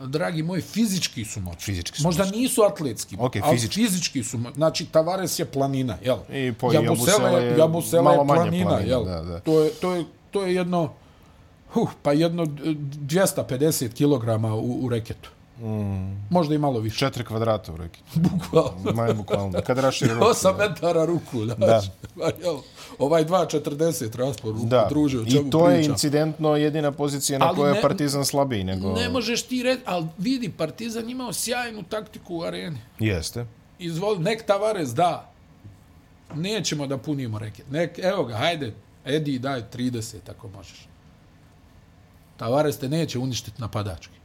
dragi moji, fizički su moćni. Fizički su Možda moćni. nisu atletski, okay, ali fizički. fizički su moćni. Znači, Tavares je planina, jel? I po Jabusele je, Jabusele je planina, planina, jel? Da, da. To, je, to, je, to je jedno, huh, pa jedno 250 kg u, u reketu. Mm. Možda i malo više. Četiri kvadrata u reki. Bukvalno. Maj bukvalno. Kad raširi ruku. Osam metara ruku. Znači. Da. Jel, ovaj 2.40 raspor ruku. Da. Druže, I to priča. je incidentno jedina pozicija na kojoj je Partizan slabiji. Nego... Ne možeš ti reći, ali vidi, Partizan imao sjajnu taktiku u areni. Jeste. Izvoli, nek Tavares da. Nećemo da punimo reke. Nek, evo ga, hajde, Edi, daj 30 ako možeš. Tavares te neće uništiti napadački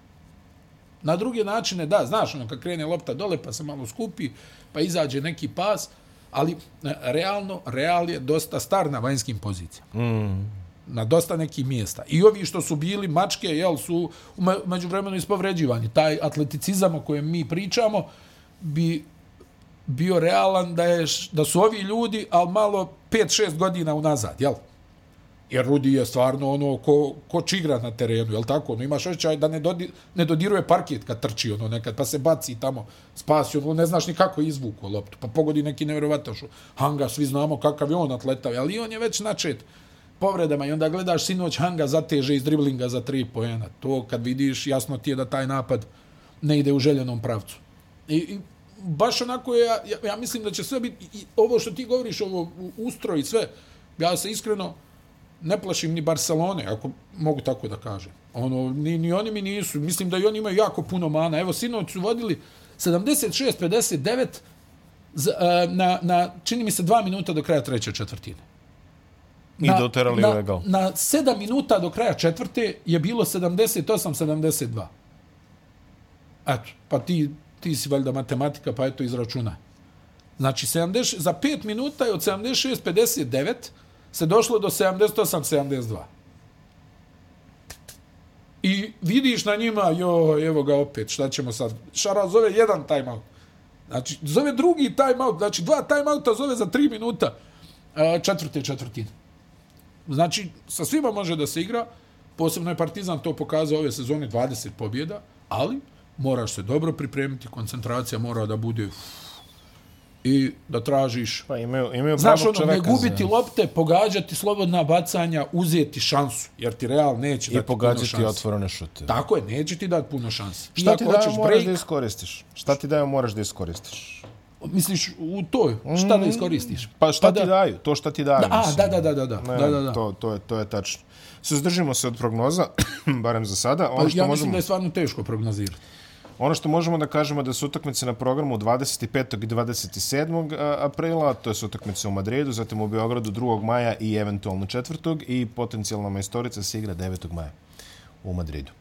Na druge načine, da, znaš, ono, kad krene lopta dole, pa se malo skupi, pa izađe neki pas, ali e, realno, real je dosta star na vanjskim pozicijama. Mm. Na dosta nekih mjesta. I ovi što su bili mačke, jel, su među vremenu ispovređivani. Taj atleticizam o kojem mi pričamo bi bio realan da, je, da su ovi ljudi, ali malo 5-6 godina unazad, jel? Jer Rudi je stvarno ono ko, ko čigra na terenu, jel tako? Ono, imaš osjećaj da ne, dodi, ne dodiruje parket kad trči ono nekad, pa se baci tamo, spasi ono, ne znaš ni kako izvuku loptu, pa pogodi neki nevjerovatan šut. Hanga, svi znamo kakav je on atletav, ali on je već načet povredama i onda gledaš sinoć Hanga zateže iz driblinga za tri pojena. To kad vidiš, jasno ti je da taj napad ne ide u željenom pravcu. I, i baš onako je, ja, ja mislim da će sve biti, i ovo što ti govoriš, ovo ustroj i sve, ja se iskreno, ne plašim ni Barcelone, ako mogu tako da kažem. Ono, ni, ni oni mi nisu. Mislim da i oni imaju jako puno mana. Evo, sinoć su vodili 76-59 e, na, na, čini mi se, dva minuta do kraja treće četvrtine. I na, doterali na, na, na sedam minuta do kraja četvrte je bilo 78-72. Eto, pa ti, ti si valjda matematika, pa eto izračuna. Znači, 70, za 5 minuta je od 76-59 se došlo do 78-72. I vidiš na njima, jo, evo ga opet, šta ćemo sad? Šara zove jedan timeout. Znači, zove drugi timeout, znači dva timeouta zove za tri minuta četvrte četvrtine. Znači, sa svima može da se igra, posebno je Partizan to pokazao ove sezone 20 pobjeda, ali moraš se dobro pripremiti, koncentracija mora da bude i da tražiš. Pa imaju, imaju Znaš, ono, ne gubiti lopte, pogađati slobodna bacanja, uzeti šansu, jer ti Real neće I dati puno šansu. I pogađati otvorene šute. Tako je, neće ti dati puno šansi. Šta ti daje moraš break, da iskoristiš? Šta ti daje moraš da iskoristiš? Misliš u toj, šta da mm, iskoristiš? Pa šta pa ti daju, to šta ti daju. Da, a, da, da, da, da, da, ne, da, da, da. To, to, je, to je tačno. Se zdržimo se od prognoza, barem za sada. Ono pa, što ja možemo... mislim da je stvarno teško prognozirati. Ono što možemo da kažemo da su utakmice na programu 25. i 27. aprila, to je su utakmice u Madridu, zatim u Beogradu 2. maja i eventualno 4. i potencijalna majstorica se igra 9. maja u Madridu.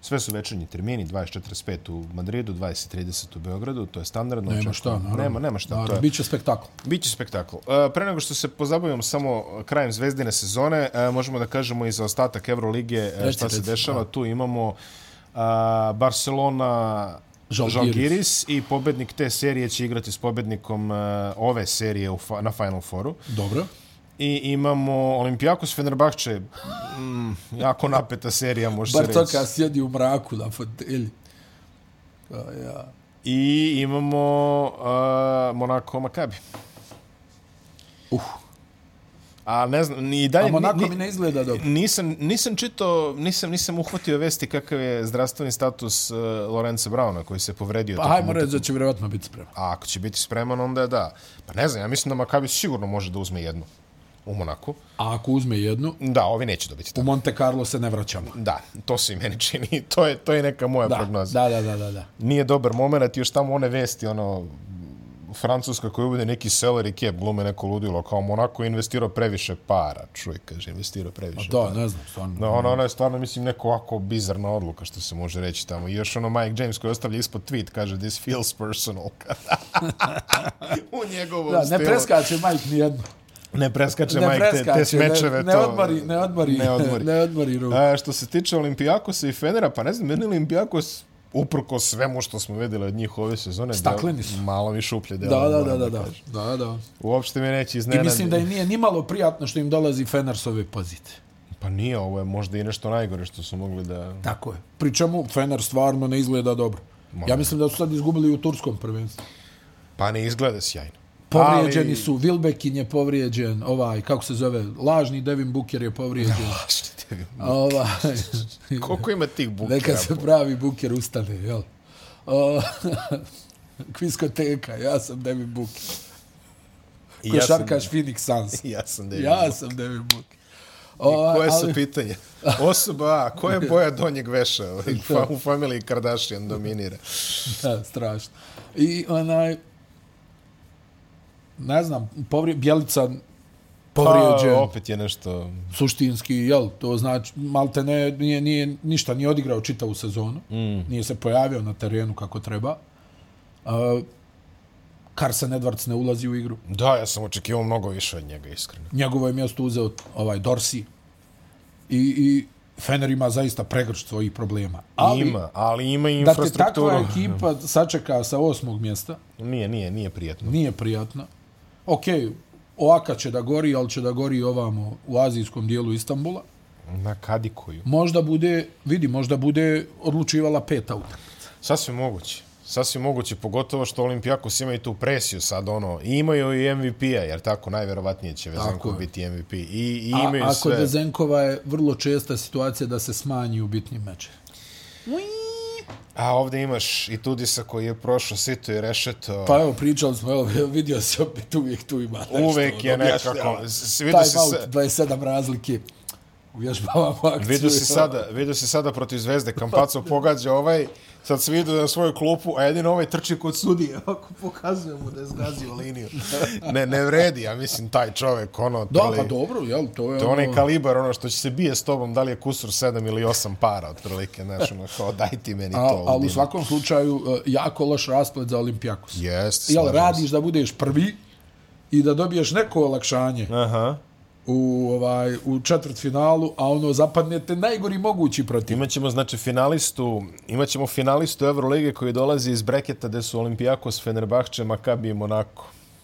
Sve su večernji termini, 24.5 u Madridu, 20.30 u Beogradu, to je standardno. Nema šta, naravno. Nema, nema šta. Naravno, to je... Biće spektakl. Biće spektakl. Pre nego što se pozabavimo samo krajem zvezdine sezone, možemo da kažemo i za ostatak Evrolige šta se dešava. Tu imamo Barcelona Žalgiris i pobednik te serije će igrati s pobednikom uh, ove serije u na Final Fouru. Dobro. I imamo Olimpijakos Fenerbahče, mm, jako napeta serija, može se reći. Bartoka sjedi u mraku na fotelji. Pa, ja. I imamo uh, Monaco Maccabi. Uh. A ne znam, ni dalje... A Monako ni, mi ne izgleda dobro. Nisam, nisam čito, nisam, nisam uhvatio vesti kakav je zdravstveni status uh, Lorenza Brauna koji se povredio. Pa hajmo reći da će vjerovatno biti spreman. A ako će biti spreman, onda je da. Pa ne znam, ja mislim da Makabi sigurno može da uzme jednu u Monaku. A ako uzme jednu? Da, ovi neće dobiti tako. U Monte Carlo se ne vraćamo. Da, to se i meni čini. To je, to je neka moja da, prognoza. Da, da, da, da. Nije dobar moment, još tamo one vesti, ono, Francuska koja uvede neki celery cap, glume neko ludilo, kao Monako je investirao previše para, čuj, kaže, investirao previše A da, para. ne znam, stvarno. No, ono, ono je stvarno, mislim, neko ovako bizarna odluka, što se može reći tamo. I još ono Mike James koji ostavlja ispod tweet, kaže, this feels personal. U njegovom da, stilu. Ne preskače Mike nijedno. Ne preskače ne Mike te, te smečeve. Ne, ne, odmori, ne odmori, ne odmori. Ne odmori A, što se tiče Olimpijakosa i Fenera, pa ne znam, meni Olimpijakos uprko svemu što smo videli od njih ove sezone, Stakleni su. malo mi šuplje. Da, da, da, da, da, da, da. Uopšte mi neće iznenaditi. I mislim da im nije ni malo prijatno što im dolazi Fener s ove pozite. Pa nije, ovo je možda i nešto najgore što su mogli da... Tako je. Pričemu, Fener stvarno ne izgleda dobro. Možda. Ja mislim da su sad izgubili u turskom prvenstvu. Pa ne izgleda sjajno. Povrijeđeni Ali... su, Wilbekin je povrijeđen, ovaj, kako se zove, lažni Devin Booker je povrijeđen. Lažni Ovaj, Koliko ima tih Bookera? Neka se pravi Booker ustane, jel? O, kviskoteka, ja sam Devin Booker. Košarkaš ja Phoenix Suns. Ja sam Devin Ja sam Devin Booker. O, I koje su ali... pitanje? Osoba A, koja je boja donjeg veša? U familiji Kardashian dominira. Da, strašno. I onaj, ne znam, povri, Bjelica povrijeđen. Pa, opet je nešto... Suštinski, jel, to znači, malte ne, nije, nije, ništa, nije odigrao čitavu sezonu. Mm. Nije se pojavio na terenu kako treba. Uh, Carson Edwards ne ulazi u igru. Da, ja sam očekivao mnogo više od njega, iskreno. Njegovo je mjesto uzeo ovaj Dorsi. I, i Fener ima zaista pregršt svojih problema. Ali, ima, ali ima i infrastrukturu. Da te takva ekipa sačeka sa osmog mjesta. Nije, nije, nije prijatno. Nije prijatno. Okej, okay, Oaka će da gori, ali će da gori ovamo u azijskom dijelu Istambula. Na Kadikoju. Možda bude, vidi, možda bude odlučivala peta utakmica. Sasvim moguće. Sasvim moguće, pogotovo što Olimpijakos ima i tu presiju sad, ono, i imaju i MVP-a, jer tako najverovatnije će Vezenkov biti MVP. I, i imaju A, sve... A kod Vezenkova je vrlo česta situacija da se smanji u bitnim mečima. A ovdje imaš i Tudisa koji je prošao sito i rešeto. Pa evo, pričali smo, evo, vidio se opet uvijek tu ima nešto. Uvijek je nekako. Time out, 27 razlike. Uvježbavamo akciju. Vidio se sada, vidio se sada protiv Zvezde, Kampaco pogađa ovaj, sad se vidio na svoju klupu, a jedino ovaj trči kod sudije, ako pokazuje mu da je zgazio liniju. Ne, ne vredi, ja mislim, taj čovjek, ono... Da, pa dobro, jel, to je... To je onaj ono... kalibar, ono što će se bije s tobom, da li je kusur 7 ili 8 para, otprilike, znaš, ono, kao, daj ti meni to. A, ali u svakom slučaju, e, jako loš rasplet za Olimpijakos. Jest, Jel, radiš da budeš prvi i da dobiješ neko olakšanje. Aha u ovaj u četvrtfinalu, a ono zapadnete najgori mogući protiv. Imaćemo znači finalistu, imaćemo finalistu Evrolige koji dolazi iz breketa gde su Olympiakos, Fenerbahče, Maccabi i Monaco.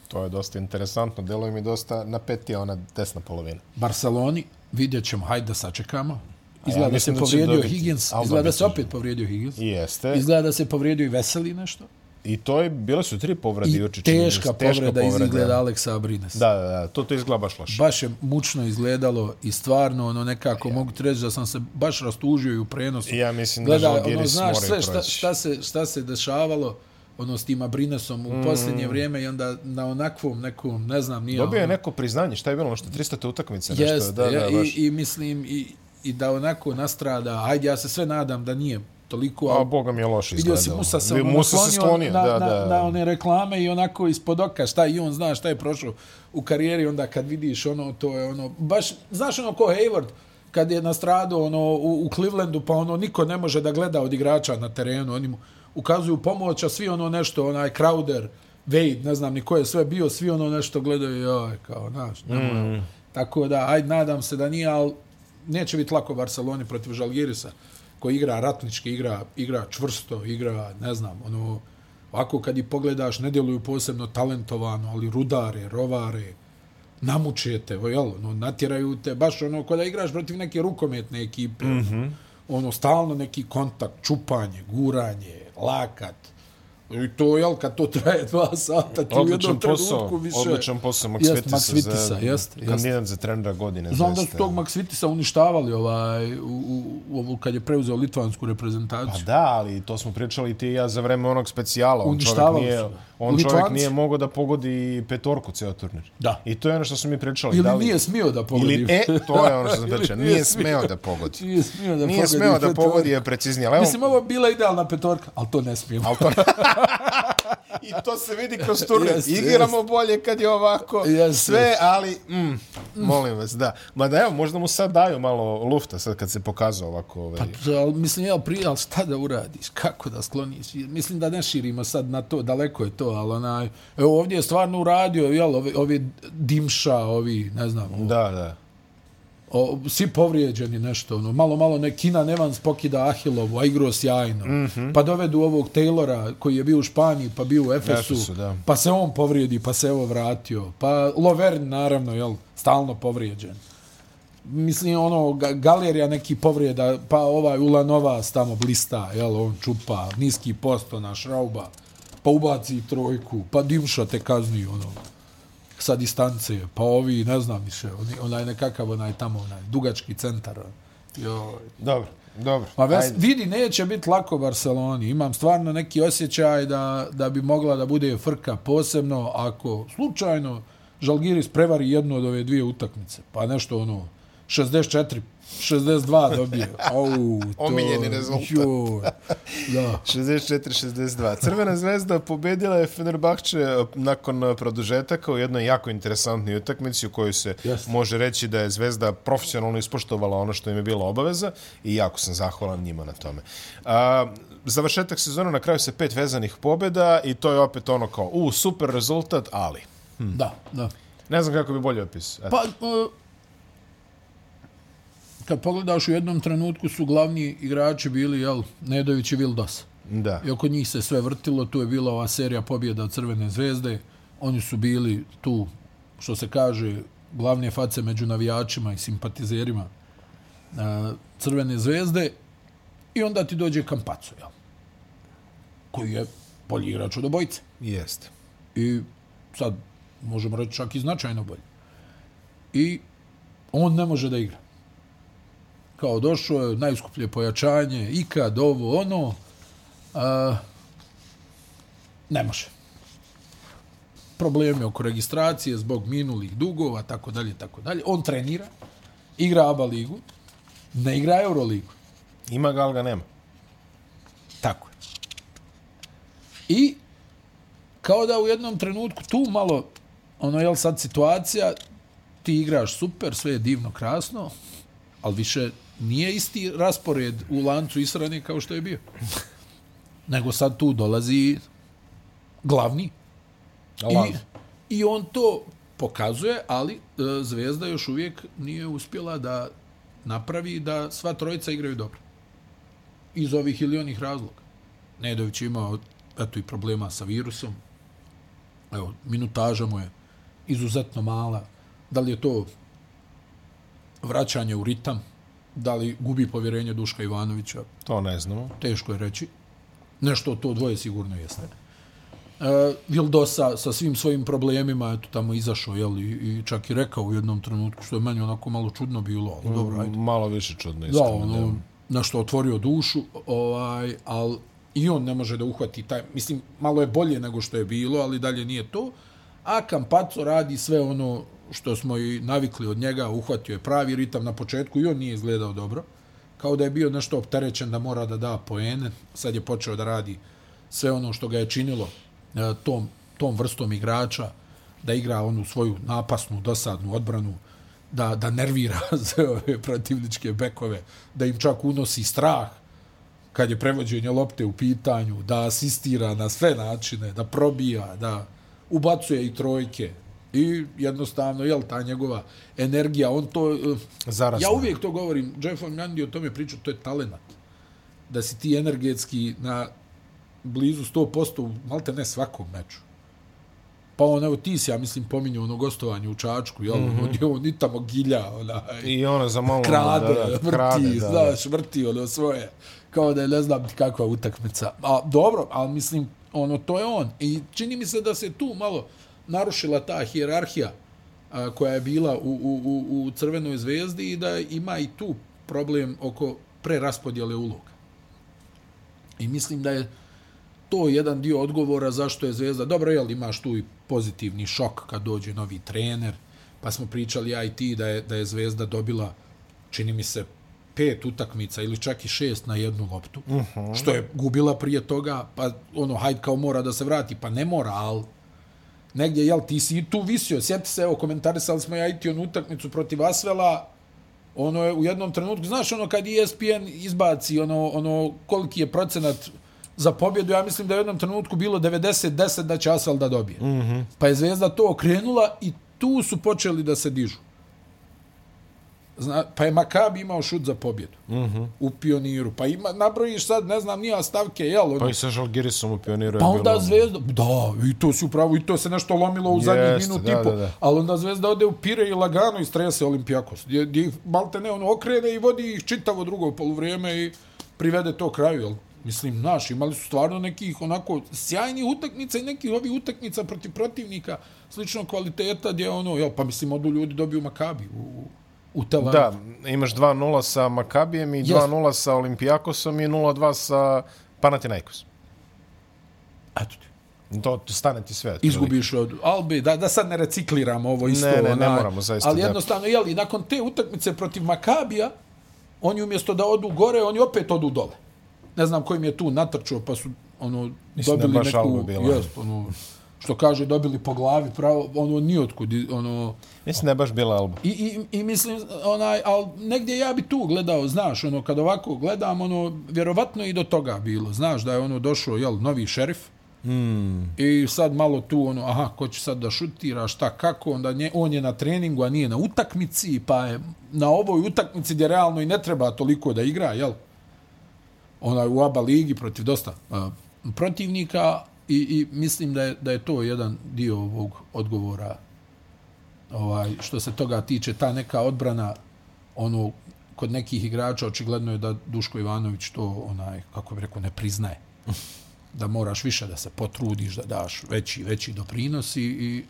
To je dosta interesantno, deluje mi dosta na peti ona desna polovina. Barceloni, vidjet ćemo, hajde da sačekamo. Izgleda ja, da se povrijedio Higgins, izgleda da se opet povrijedio Higgins. Jeste. Izgleda da se povrijedio i Veseli nešto. I to je, bile su tri povrede juče. Teška, teška povreda, povreda izgleda Aleksa Abrines. Da, da, da, to to izgleda baš loše. Baš je mučno izgledalo i stvarno, ono nekako, ja. mogu ti reći da sam se baš rastužio i u prenosu. Ja mislim Gleda, da Žalgiris ono, znaš, sve šta, šta, se, šta se dešavalo ono s tim Abrinesom u mm. posljednje vrijeme i onda na onakvom nekom, ne znam, nije... Dobio je ono... neko priznanje, šta je bilo, što 300 te utakmice, nešto. Jest, da, ja, da, baš. i, i mislim, i, i da onako nastrada, ajde, ja se sve nadam da nije toliko... A Boga mi je loše izgledalo. Vidio si Musa se, ono, Musa se sklonio na, da, da. Na, na, one reklame i onako ispod oka šta i on zna šta je prošao u karijeri, onda kad vidiš ono, to je ono, baš, znaš ono ko Hayward, kad je na stradu ono, u, u Clevelandu, pa ono, niko ne može da gleda od igrača na terenu, oni mu ukazuju pomoć, a svi ono nešto, onaj Crowder, Wade, ne znam ni ko je sve bio, svi ono nešto gledaju, joj, kao, znaš, mm. Tako da, ajde, nadam se da nije, ali neće biti lako Barceloni protiv Žalgirisa koji igra ratnički, igra, igra čvrsto, igra, ne znam, ono, ovako kad i pogledaš, ne djeluju posebno talentovano, ali rudare, rovare, namučete, jel, ono, natjeraju te, baš ono, kada igraš protiv neke rukometne ekipe, mm -hmm. ono, stalno neki kontakt, čupanje, guranje, lakat, I to, jel, kad to traje dva sata, ti odličan u jednom posao, trenutku više... Odličan posao Max jest, Vitisa, Max za jest, kandidat za trenera godine. Znam da su tog Max Vitisa uništavali ovaj, u, u, u, kad je preuzeo litvansku reprezentaciju. Pa da, ali to smo pričali ti i ja za vreme onog specijala. On uništavali čovjek nije, On Litvanci. čovjek nije mogao da pogodi petorku cijel turnir. Da. I to je ono što smo mi pričali. Ili da li... nije smio da pogodi. Ili, e, to je ono što sam pričao. Nije, nije smeo da pogodi. Nije smio da nije pogodi. Smeo da pogodi je preciznije. Evo... Mislim, ovo bila idealna petorka, ali to ne smijemo. Ali to... I to se vidi kroz turnir. Yes, Igramo yes. bolje kad je ovako yes, sve, ali mm, molim vas, da. Ma da evo, možda mu sad daju malo lufta sad kad se pokazao ovako. Ovaj. Pa, ali, mislim, evo, prije, ali šta da uradiš? Kako da skloniš? Mislim da ne širimo sad na to, daleko je to, ali onaj, evo ovdje je stvarno uradio, jel, ovi, ovi dimša, ovi, ne znam. Da, da o, svi povrijeđeni nešto, ono, malo, malo nekina Nevans pokida Ahilovu, a igro sjajno. Mm -hmm. Pa dovedu ovog Taylora koji je bio u Španiji, pa bio u Efesu, Efesu da. pa se on povrijedi, pa se evo vratio. Pa Lovern, naravno, jel, stalno povrijeđen. Mislim, ono, galerija neki povrijeda, pa ovaj Ulanova tamo blista, jel, on čupa, niski posto na šrauba, pa ubaci trojku, pa Dimša te kazni, ono, sa distance, pa ovi, ne znam više, onaj nekakav, onaj tamo, onaj dugački centar. Joj. Dobro, dobro. Pa ves, vidi, neće biti lako Barceloni. Imam stvarno neki osjećaj da, da bi mogla da bude frka posebno ako slučajno Žalgiris prevari jednu od ove dvije utakmice. Pa nešto ono, 64 62 dobio. Au, to... Omiljeni rezultat. Joj, da. 64-62. Crvena zvezda pobedila je Fenerbahče eh, nakon eh, produžetaka u jednoj jako interesantnoj utakmici u kojoj se yes. može reći da je zvezda profesionalno ispoštovala ono što im je bila obaveza i jako sam zahvalan njima na tome. A, završetak sezona na kraju se pet vezanih pobjeda i to je opet ono kao, u, super rezultat, ali... Hm. Da, da. Ne znam kako bi bolje opis. Pa, uh, kad pogledaš u jednom trenutku su glavni igrači bili, jel, Nedović i Vildos. Da. I oko njih se sve vrtilo, tu je bila ova serija pobjeda od Crvene zvezde. Oni su bili tu, što se kaže, glavne face među navijačima i simpatizerima uh, Crvene zvezde. I onda ti dođe Kampaco, jel? Koji je bolji igrač od obojice. Jeste. I sad, možemo reći čak i značajno bolji. I on ne može da igra kao došlo je najskuplje pojačanje, ikad ovo, ono, a, ne može. Problemi oko registracije zbog minulih dugova, tako dalje, tako dalje. On trenira, igra ABA ligu, ne igra Euroligu. Ima ga, ali ga nema. Tako je. I kao da u jednom trenutku tu malo, ono, je sad situacija, ti igraš super, sve je divno, krasno, ali više nije isti raspored u lancu israne kao što je bio. Nego sad tu dolazi glavni. I, I on to pokazuje, ali e, Zvezda još uvijek nije uspjela da napravi da sva trojica igraju dobro. Iz ovih ili onih razloga. Nedović je imao eto, i problema sa virusom. Evo, minutaža mu je izuzetno mala. Da li je to vraćanje u ritam? Da li gubi povjerenje Duška Ivanovića. To ne znamo. Teško je reći. Nešto to dvoje sigurno jeste. E, Vildosa sa svim svojim problemima eto tamo izašao jel, i, i čak i rekao u jednom trenutku što je meni onako malo čudno bilo. Ali, dobro, ajde. Malo više čudno. Da, ono, nešto otvorio dušu, ovaj, ali i on ne može da uhvati taj, mislim, malo je bolje nego što je bilo, ali dalje nije to. A Kampaco radi sve ono što smo i navikli od njega, uhvatio je pravi ritam na početku i on nije izgledao dobro. Kao da je bio nešto opterećen da mora da da poene, sad je počeo da radi sve ono što ga je činilo e, tom, tom vrstom igrača, da igra onu svoju napasnu, dosadnu odbranu, da, da nervira sve ove protivničke bekove, da im čak unosi strah kad je prevođenje lopte u pitanju, da asistira na sve načine, da probija, da ubacuje i trojke, I jednostavno, jel, ta njegova energija, on to... Eh, Zarasno. Ja uvijek to govorim, Jeff Van o tome priča, to je talenat. Da si ti energetski na blizu 100% malte ne svakom meču. Pa on, evo, ti si, ja mislim, pominju ono gostovanje u Čačku, jel, mm -hmm. on, on ni tamo gilja, ona... I ona za malo... Krade, da, da, vrti, krade, da, znaš, vrti, ono, svoje. Kao da je, ne znam kakva utakmica. A, dobro, ali mislim, ono, to je on. I čini mi se da se tu malo narušila ta hijerarhija a, koja je bila u, u, u, u Crvenoj zvezdi i da ima i tu problem oko preraspodjele uloga. I mislim da je to jedan dio odgovora zašto je zvezda. Dobro, jel imaš tu i pozitivni šok kad dođe novi trener, pa smo pričali IT da je, da je zvezda dobila, čini mi se, pet utakmica ili čak i šest na jednu loptu, uh mhm. -huh. što je gubila prije toga, pa ono, hajde kao mora da se vrati, pa ne mora, ali negdje, jel, ti si tu visio, sjeti se, evo, komentarisali smo ja i ti onu utakmicu protiv Asvela, ono je u jednom trenutku, znaš, ono, kad ESPN izbaci, ono, ono, koliki je procenat za pobjedu, ja mislim da je u jednom trenutku bilo 90-10 da će Asvel da dobije. Mm -hmm. Pa je Zvezda to okrenula i tu su počeli da se dižu. Zna, pa je Makabi imao šut za pobjedu mm -hmm. u pioniru. Pa ima, nabrojiš sad, ne znam, nija stavke, jel? Ono, pa i sa Žalgirisom u pioniru pa onda bilo... Zvezda, da, i to si upravo, i to se nešto lomilo u zadnjih minut da, i po. Da, da. Ali onda Zvezda ode u Pire i lagano i strese Olimpijakos. Gdje, gdje malte ne, ono, okrene i vodi ih čitavo drugo poluvrijeme i privede to kraju, jel? Mislim, naš, imali su stvarno nekih onako sjajnih utakmica i nekih ovih utakmica protiv protivnika sličnog kvaliteta gdje ono, jel, pa mislim, odu ljudi dobiju Makabi u, u Tel Da, imaš 2-0 sa Makabijem i 2-0 sa Olimpijakosom i 0-2 sa Panathinaikos. Eto ti. To, to stane ti sve. Izgubiš od Albe, da, da sad ne recikliramo ovo isto. Ne, ne, ne moramo zaista. Ali jednostavno, jeli, nakon te utakmice protiv Makabija, oni umjesto da odu gore, oni opet odu dole. Ne znam kojim je tu natrčao, pa su ono, Mislim dobili da neku... Bila. Jest, ono, što kaže, dobili po glavi, pravo, ono, nijotkud, ono... Mislim da je baš bila Alba. I, i, i mislim, onaj, al negdje ja bi tu gledao, znaš, ono, kad ovako gledam, ono, vjerovatno i do toga bilo, znaš, da je ono došao, jel, novi šerif, Mm. I sad malo tu ono, aha, ko će sad da šutira, šta, kako, onda nje, on je na treningu, a nije na utakmici, pa je na ovoj utakmici gdje realno i ne treba toliko da igra, jel? Ona u ABA ligi protiv dosta a, protivnika i, i mislim da je, da je to jedan dio ovog odgovora ovaj, što se toga tiče, ta neka odbrana ono, kod nekih igrača očigledno je da Duško Ivanović to onaj kako bih rekao ne priznaje. Da moraš više da se potrudiš, da daš veći veći doprinos i, i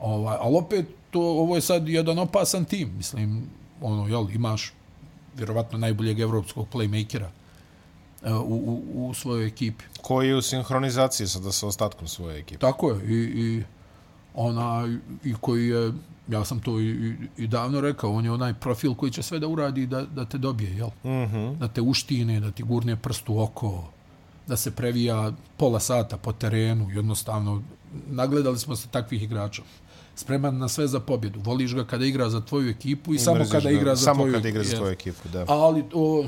ovaj, ali opet to, ovo je sad jedan opasan tim, mislim, ono, jel, imaš vjerovatno najboljeg evropskog playmakera u, u, u svojoj ekipi. Koji je u sinhronizaciji sada sa ostatkom svoje ekipe. Tako je, i, i ona, i koji je, ja sam to i, i, davno rekao, on je onaj profil koji će sve da uradi da, da te dobije, jel? Mm -hmm. Da te uštine, da ti gurne prst u oko, da se previja pola sata po terenu, jednostavno, nagledali smo se takvih igrača. Spreman na sve za pobjedu. Voliš ga kada igra za tvoju ekipu i, I samo kada igra za samo tvoju kada igra za tvoju ekipu, da. Ali, o,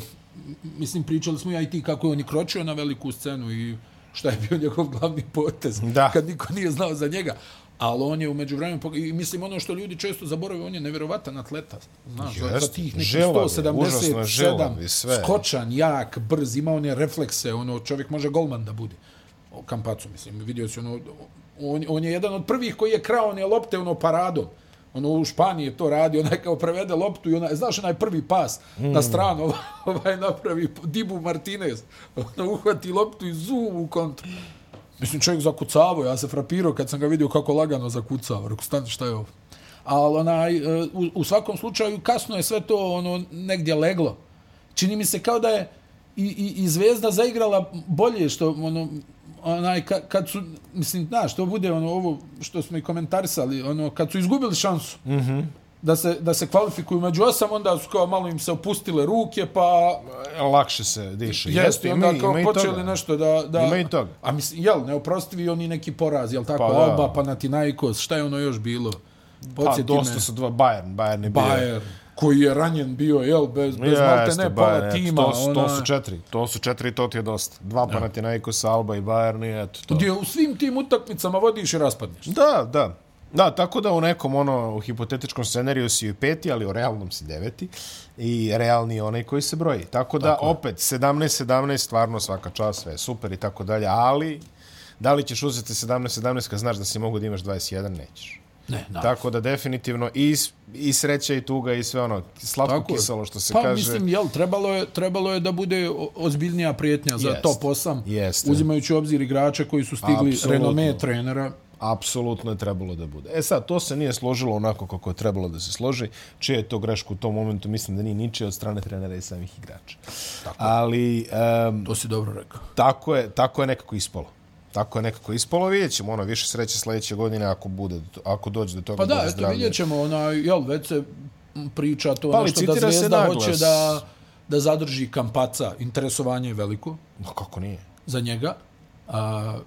mislim, pričali smo ja i ti kako je on i kročio na veliku scenu i šta je bio njegov glavni potez. Da. Kad niko nije znao za njega. Ali on je umeđu vremenu, i mislim ono što ljudi često zaboravaju, on je nevjerovatan atleta. Znaš, Jest, za tih nekih 177, skočan, jak, brz, ima one reflekse, ono, čovjek može golman da bude. O Kampacu, mislim, vidio si ono, on, on je jedan od prvih koji je krao one lopte, ono, paradom. Ono, u Španiji to radi, onaj kao prevede loptu i onaj, znaš, onaj prvi pas mm. na stranu, ovaj napravi Dibu Martinez, ono, uhvati loptu i zoom u kontru. Mislim, čovjek zakucavao, ja se frapirao kad sam ga vidio kako lagano zakucavao. Rekao, stani, šta je ovo? Ali onaj, e, u, u svakom slučaju, kasno je sve to ono negdje leglo. Čini mi se kao da je i, i, i Zvezda zaigrala bolje što ono, onaj, kad, kad su, mislim, znaš, to bude ono, ovo što smo i komentarisali, ono, kad su izgubili šansu. Mm da se, da se kvalifikuju među osam, onda su kao malo im se opustile ruke, pa... Lakše se diše. Jeste, onda kao počeli toga. nešto da... da ima i toga. A mislim, jel, neoprostivi oni neki poraz, jel tako? Pa, Alba, Panathinaikos, šta je ono još bilo? Podsjeti pa, dosta su dva, Bayern, Bayern je bio... Koji je ranjen bio, jel, bez, bez Jeste, malte ne, pola Bayern, tima. To, su, ona... to su četiri, to su četiri, to ti je dosta. Dva ja. Panathinaikos, Alba i Bayern i eto to. Gdje u svim tim utakmicama vodiš i raspadneš. Da, da. Da, tako da u nekom ono u hipotetičkom scenariju si u peti, ali u realnom si deveti i realni je onaj koji se broji. Tako da tako opet 17 17 stvarno svaka čast, sve super i tako dalje, ali da li ćeš uzeti 17 17 kad znaš da si mogu da imaš 21, nećeš. Ne, da. Tako da definitivno i, i sreća i tuga i sve ono slatko Tako kiselo što se pa, kaže. Pa mislim jel trebalo je trebalo je da bude ozbiljnija prijetnja za jest, top 8 jest. uzimajući obzir igrača koji su stigli Absolutno. renome trenera apsolutno je trebalo da bude. E sad, to se nije složilo onako kako je trebalo da se složi. Čije je to grešku u tom momentu, mislim da nije ničije od strane trenera i samih igrača. Tako Ali... Um, to si dobro rekao. Tako je, tako je nekako ispalo. Tako je nekako ispalo. Vidjet ćemo ono, više sreće sljedeće godine ako, bude, ako dođe do toga. Pa da, eto, vidjet ćemo. Ona, jel, već se priča to pa, nešto da Zvezda hoće da, da zadrži kampaca. Interesovanje je veliko. No, kako nije? Za njega. A,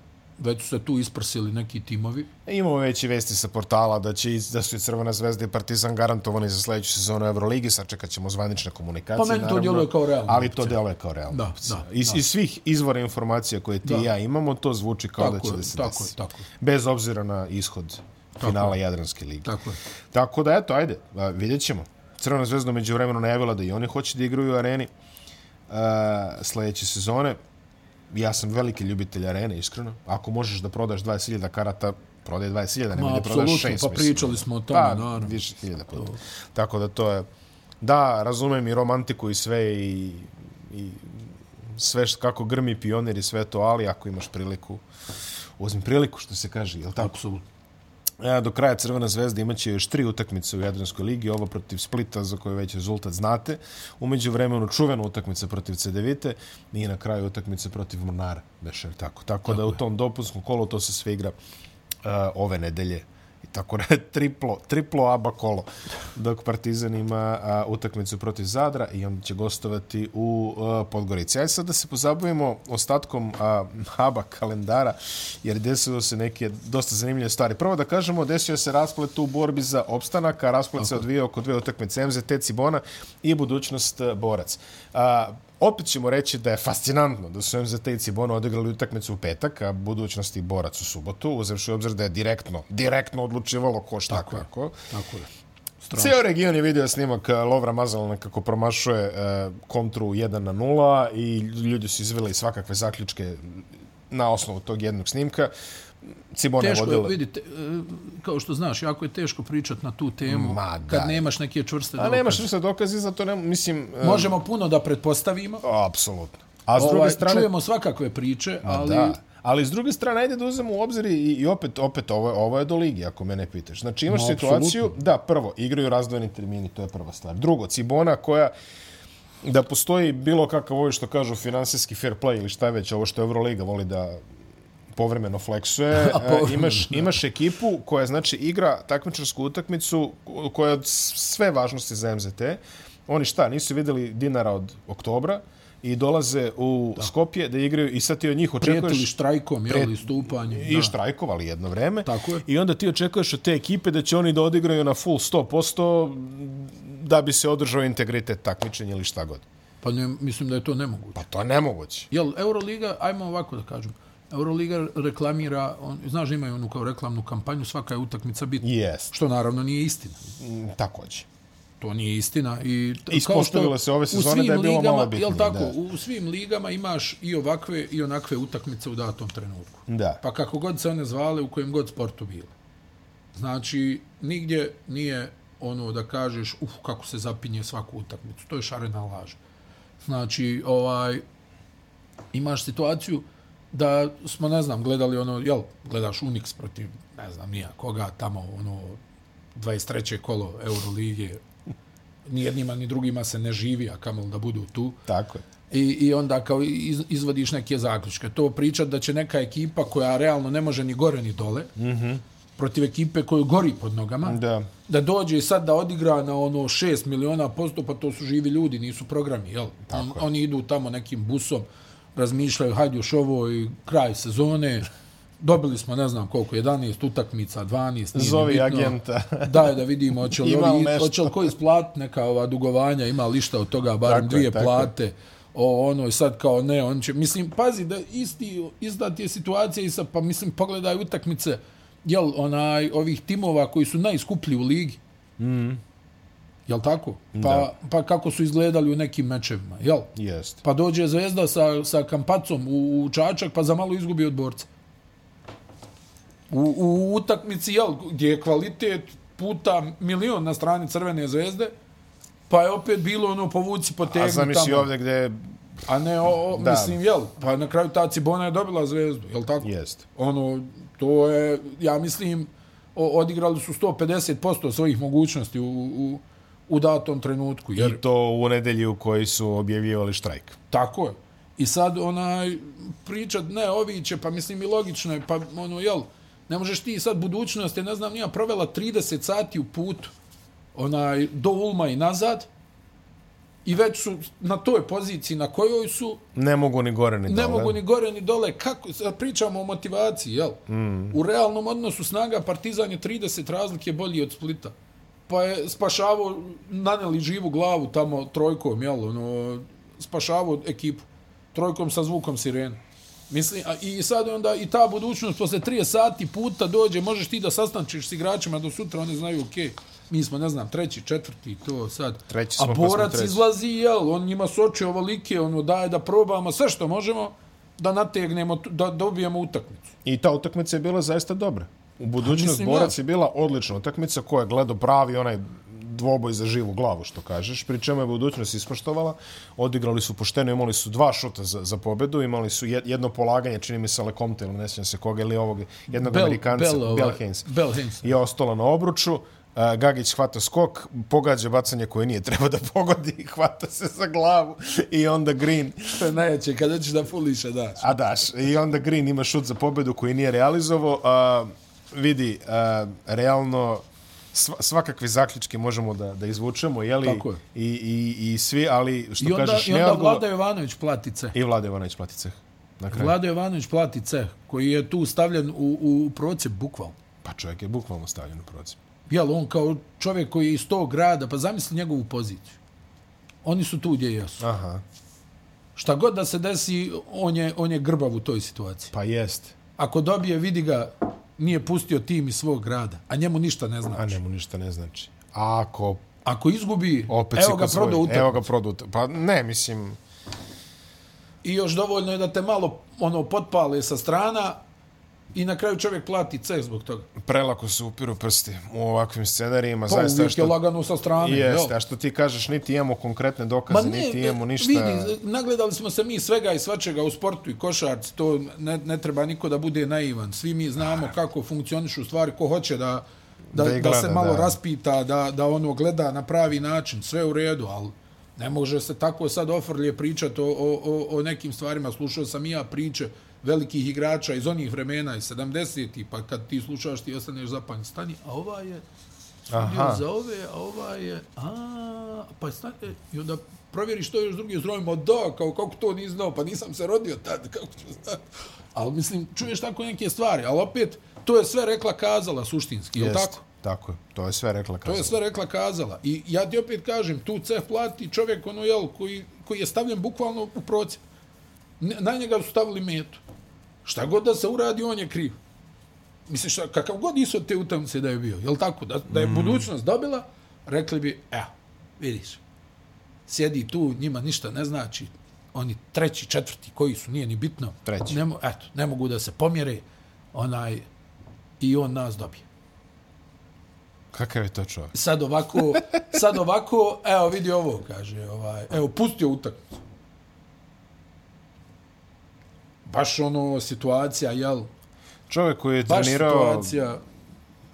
već su se tu isprsili neki timovi. E, imamo već i vesti sa portala da će da su i Crvena zvezda i Partizan garantovani za sljedeću sezonu Euroligi, sad čekat ćemo zvanične komunikacije. Pa meni to djeluje kao realno. Ali to djeluje kao realno. Da, da, iz, da. iz svih izvora informacija koje ti i ja imamo, to zvuči kao tako da će je, da se tako desi. Je, tako. Bez obzira na ishod tako finala je. Jadranske lige. Tako je. Tako da, eto, ajde, vidjet ćemo. Crvena zvezda među vremenu najavila da i oni hoće da igraju u areni uh, sljedeće sezone ja sam veliki ljubitelj arene, iskreno. Ako možeš da prodaš 20.000 karata, prodaj 20.000, nema da prodaš 6. Pa pričali smo o tome, pa, naravno. više hiljada puta. Tako da to je... Da, razumem i romantiku i sve i, i sve što kako grmi pionir i sve to, ali ako imaš priliku, uzmi priliku, što se kaže, je li tako? Apsolutno. Do kraja Crvena zvezda imaće još tri utakmice u Jadranskoj ligi, ovo protiv Splita za koju već rezultat znate, umeđu vremenu čuvena utakmica protiv CDVite i na kraju utakmice protiv Mornara, beše tako. Tako, tako da je. u tom dopunskom kolu to se sve igra uh, ove nedelje tako ne, triplo, triplo aba kolo, dok Partizan ima a, utakmicu protiv Zadra i onda će gostovati u a, Podgorici. Ajde sad da se pozabavimo ostatkom a, aba kalendara, jer desilo se neke dosta zanimljive stvari. Prvo da kažemo, desio se rasplet u borbi za opstanak, a rasplet se odvijao oko dve utakmice MZT Cibona i budućnost Borac. A, opet ćemo reći da je fascinantno da su MZT i Cibona odigrali utakmicu u petak, a budućnosti borac u subotu, uzevši obzir da je direktno, direktno odlučivalo ko šta tako kako. Tako je. Strašno. Ceo region je vidio snimak eh, Lovra Mazala kako promašuje eh, kontru 1 na 0 i ljudi su izveli svakakve zaključke na osnovu tog jednog snimka. Cibona teško vodila. je, vidite, e, kao što znaš, jako je teško pričati na tu temu Ma, kad nemaš neke čvrste dokaze. A nemaš čvrste dokaze, zato ne, mislim... E, Možemo puno da pretpostavimo. Apsolutno. A s druge ovaj, strane... Čujemo svakakve priče, Ma, ali... Da. Ali s druge strane, ajde da uzmemo u obzir i, i opet, opet ovo, ovo je do ligi, ako mene pitaš. Znači imaš no, situaciju, absolutno. da, prvo, igraju razdvojeni termini, to je prva stvar. Drugo, Cibona koja da postoji bilo kakav ovo što kažu finansijski fair play ili šta je već, ovo što Euroliga voli da povremeno fleksuje. E, imaš, imaš ekipu koja znači igra takmičarsku utakmicu koja je od sve važnosti za MZT. Oni šta, nisu videli dinara od oktobra i dolaze u da. Skopje da igraju i sad ti od njih očekuješ... Prijetili štrajkom, jel, i stupanje. I da. štrajkovali jedno vreme. Tako je. I onda ti očekuješ od te ekipe da će oni da odigraju na full 100% da bi se održao integritet takmičenja ili šta god. Pa ne, mislim da je to nemoguće. Pa to je nemoguće. Jel, Euroliga, ajmo ovako da kažem, Euroliga reklamira, on, znaš da imaju onu kao reklamnu kampanju, svaka je utakmica bitna. Yes. Što naravno nije istina. Mm, takođe. To nije istina. I Ispostavilo se ove sezone da je bilo ligama, malo bitnije. Jel tako, da. u svim ligama imaš i ovakve i onakve utakmice u datom trenutku. Da. Pa kako god se one zvale, u kojem god sportu bile. Znači, nigdje nije ono da kažeš, uf, kako se zapinje svaku utakmicu. To je šarena laž. Znači, ovaj, imaš situaciju, da smo, ne znam, gledali ono, jel, gledaš Unix protiv, ne znam, nija koga tamo, ono, 23. kolo Euroligije, ni jednima ni drugima se ne živi, a kamel da budu tu. Tako je. I, I onda kao iz, izvodiš neke zaključke. To pričat da će neka ekipa koja realno ne može ni gore ni dole, mm -hmm. protiv ekipe koju gori pod nogama, da. da dođe sad da odigra na ono 6 miliona posto, pa to su živi ljudi, nisu programi, jel? On, oni idu tamo nekim busom, razmišljaju, hajde još ovo i kraj sezone, dobili smo ne znam koliko, 11 utakmica, 12, nije Zovi bitno. agenta. Daj da vidimo, hoće li, ovi, hoće li koji isplat neka ova dugovanja, ima li šta od toga, barem tako dvije je, plate. O, ono, i sad kao ne, on će, mislim, pazi da isti, ista ti je situacija i sad, pa mislim, pogledaj utakmice, jel, onaj, ovih timova koji su najskuplji u ligi. Mm. Jel tako? Pa, pa kako su izgledali u nekim mečevima, jel? Jest. Pa dođe Zvezda sa, sa kampacom u, u Čačak, pa za malo izgubi od borca. U, u utakmici, jel, gdje je kvalitet puta milion na strani Crvene zvezde, pa je opet bilo ono povuci po tegnu tamo. A zamisli ovdje gdje A ne, o, o, da. mislim, jel, pa na kraju ta Cibona je dobila zvezdu, jel tako? Jest. Ono, to je, ja mislim, o, odigrali su 150% svojih mogućnosti u, u, u datom trenutku. Jer... I to u nedelji u kojoj su objavljivali štrajk. Tako je. I sad onaj pričat, ne, ovi će, pa mislim i logično je, pa ono, jel, ne možeš ti sad budućnost, ne znam, nija provela 30 sati u putu onaj, do Ulma i nazad, i već su na toj poziciji na kojoj su ne mogu ni gore ni dole. Ne mogu ni gore ni dole. Kako pričamo o motivaciji, jel? Mm. U realnom odnosu snaga Partizan je 30 razlike bolji od Splita pa je spašavao, naneli živu glavu tamo trojkom, jel, ono, spašavao ekipu trojkom sa zvukom sirene. Mislim, a, i sad onda i ta budućnost posle 30 sati puta dođe, možeš ti da sastančiš s igračima do sutra, oni znaju, okej, okay, mi smo, ne znam, treći, četvrti, to sad. Treći smo, a borac pa izlazi, jel, on njima soče ovolike, ono, daje da probamo sve što možemo da nategnemo, da dobijemo utakmicu. I ta utakmica je bila zaista dobra. U budućnost Borac je bila odlična utakmica koja je gledao pravi onaj dvoboj za živu glavu, što kažeš, pri čemu je budućnost ispoštovala, odigrali su pošteno, imali su dva šuta za, za pobedu, imali su jedno polaganje, čini mi se Lekomte, ili ne sjećam se koga, ili ovog jednog Bell, Amerikanca, Bell, Bell Haynes, Bell Haynes, je ostalo na obruču, Gagić hvata skok, pogađa bacanje koje nije treba da pogodi, hvata se za glavu i onda Green... To je najjače, kada ćeš da fuliše, daš. A daš. I onda Green ima šut za pobedu koji nije realizovao. Vidi, a, realno svakakve zaključke možemo da, da izvučemo, jeli? Tako je. I, i, i svi, ali što I onda, kažeš... I onda neodgovor... Vlada Jovanović plati ceh. I Vlada Jovanović plati ceh. Vlada Jovanović plati ceh, koji je tu stavljen u, u procep bukvalno. Pa čovjek je bukvalno stavljen u procep jel, on kao čovjek koji je iz tog grada, pa zamisli njegovu poziciju. Oni su tu gdje jesu. Aha. Šta god da se desi, on je, on je grbav u toj situaciji. Pa jest. Ako dobije, vidi ga, nije pustio tim iz svog grada, a njemu ništa ne znači. A njemu ništa ne znači. A ako... Ako izgubi, opet evo ga prodao utakmicu. Evo ga prodao Pa ne, mislim... I još dovoljno je da te malo ono potpale sa strana, I na kraju čovjek plati ceh zbog toga. Prelako se upiru prsti u ovakvim scenarijima. Pa zaista uvijek što... je lagano sa strane. Jeste, a što ti kažeš, niti imamo konkretne dokaze, ne, niti imamo ništa... Vidi, nagledali smo se mi svega i svačega u sportu i košarci, to ne, ne treba niko da bude naivan. Svi mi znamo kako funkcionišu stvari, ko hoće da, da, da, gleda, da se malo da. raspita, da, da ono gleda na pravi način, sve u redu, ali ne može se tako sad ofrlje pričati o, o, o, o nekim stvarima. Slušao sam i ja priče, velikih igrača iz onih vremena iz 70-ih, pa kad ti slušaš ti ostaneš zapanj, stani, a ova je Aha. za ove, a ova je, a, pa stani, i onda provjeriš to još drugi zdrojima, da, kao kako to nisi znao, pa nisam se rodio tad, kako ću znati. Ali mislim, čuješ tako neke stvari, ali opet, to je sve rekla kazala suštinski, je tako? Tako je, to je sve rekla kazala. To je sve rekla kazala. I ja ti opet kažem, tu ceh plati čovjek ono, jel, koji, koji je stavljen bukvalno u procep. Na njega su stavili metu. Šta god da se uradi, on je kriv. Misliš, kakav god iso te utakmice da je bio, je tako? Da, da je mm. budućnost dobila, rekli bi, evo, vidiš, sjedi tu, njima ništa ne znači, oni treći, četvrti, koji su, nije ni bitno. Treći. Ne, eto, ne mogu da se pomjere, onaj, i on nas dobije. Kakav je to čovjek? Sad ovako, sad ovako, evo vidi ovo, kaže, ovaj, evo, pustio utakmicu baš ono situacija, jel? Čovjek koji je baš trenirao situacija...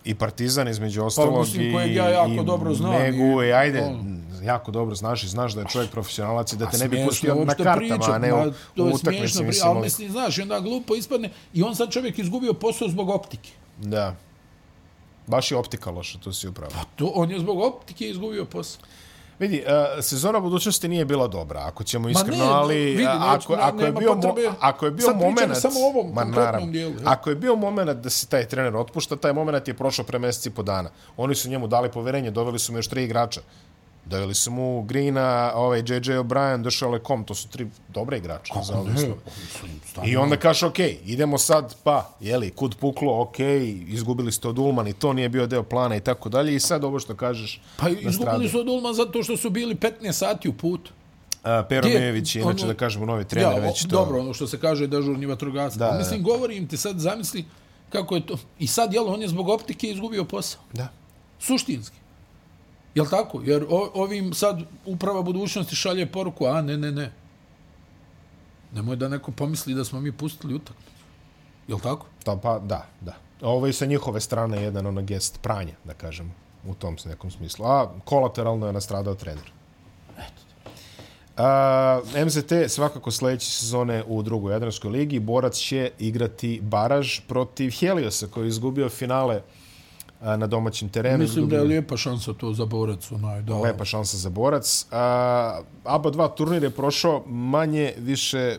i Partizan između pa, ostalog pa, mislim, i, ja jako i dobro znam, Megu i, ajde, on, jako dobro znaš i znaš da je čovjek profesionalac i da te ne bi pustio na kartama, pričat, a ne u, u utakmici. Mislim, ali mislim, znaš, i onda glupo ispadne i on sad čovjek izgubio posao zbog optike. Da. Baš je optika loša, to si upravo. Pa to, on je zbog optike izgubio posao. Vidi, uh, sezona budućnosti nije bila dobra, ako ćemo iskreno, ne, ali vidi, ako, neću, ako, je bio potrebe, ako je bio moment, samo o ovom ma, naravno, dijelu, ako je bio moment da se taj trener otpušta, taj moment je prošao pre mjeseci po dana. Oni su njemu dali poverenje, doveli su mu još tri igrača. Doveli su mu Greena, ovaj JJ O'Brien, došao Lekom, to su tri dobre igrače Kako za ove I onda kaže, ok, idemo sad, pa, jeli, kud puklo, ok, izgubili ste od Ulman i to nije bio deo plana i tako dalje. I sad ovo što kažeš... Pa izgubili su od Ulman zato što su bili 15 sati u putu. A, Pero Mejević je, inače ono, da kažemo, novi trener ja, već to... Dobro, ono što se kaže dežurni vatrogasac. Da, da, Mislim, govorim ti sad, zamisli kako je to... I sad, jel, on je zbog optike izgubio posao. Da. Suštinski. Jel tako? Jer o, ovim sad uprava budućnosti šalje poruku, a ne, ne, ne. Nemoj da neko pomisli da smo mi pustili utakmicu. Jel tako? To, pa, da, da. Ovo je sa njihove strane jedan ono gest pranja, da kažem, u tom nekom smislu. A kolateralno je nastradao trener. Eto. Uh, MZT svakako sljedeće sezone u drugoj Jadranskoj ligi. Borac će igrati baraž protiv Heliosa koji je izgubio finale na domaćem terenu. Mislim da je lijepa šansa to za borac. Onaj, da. Lijepa šansa za borac. A, ABA 2 turnir je prošao manje, više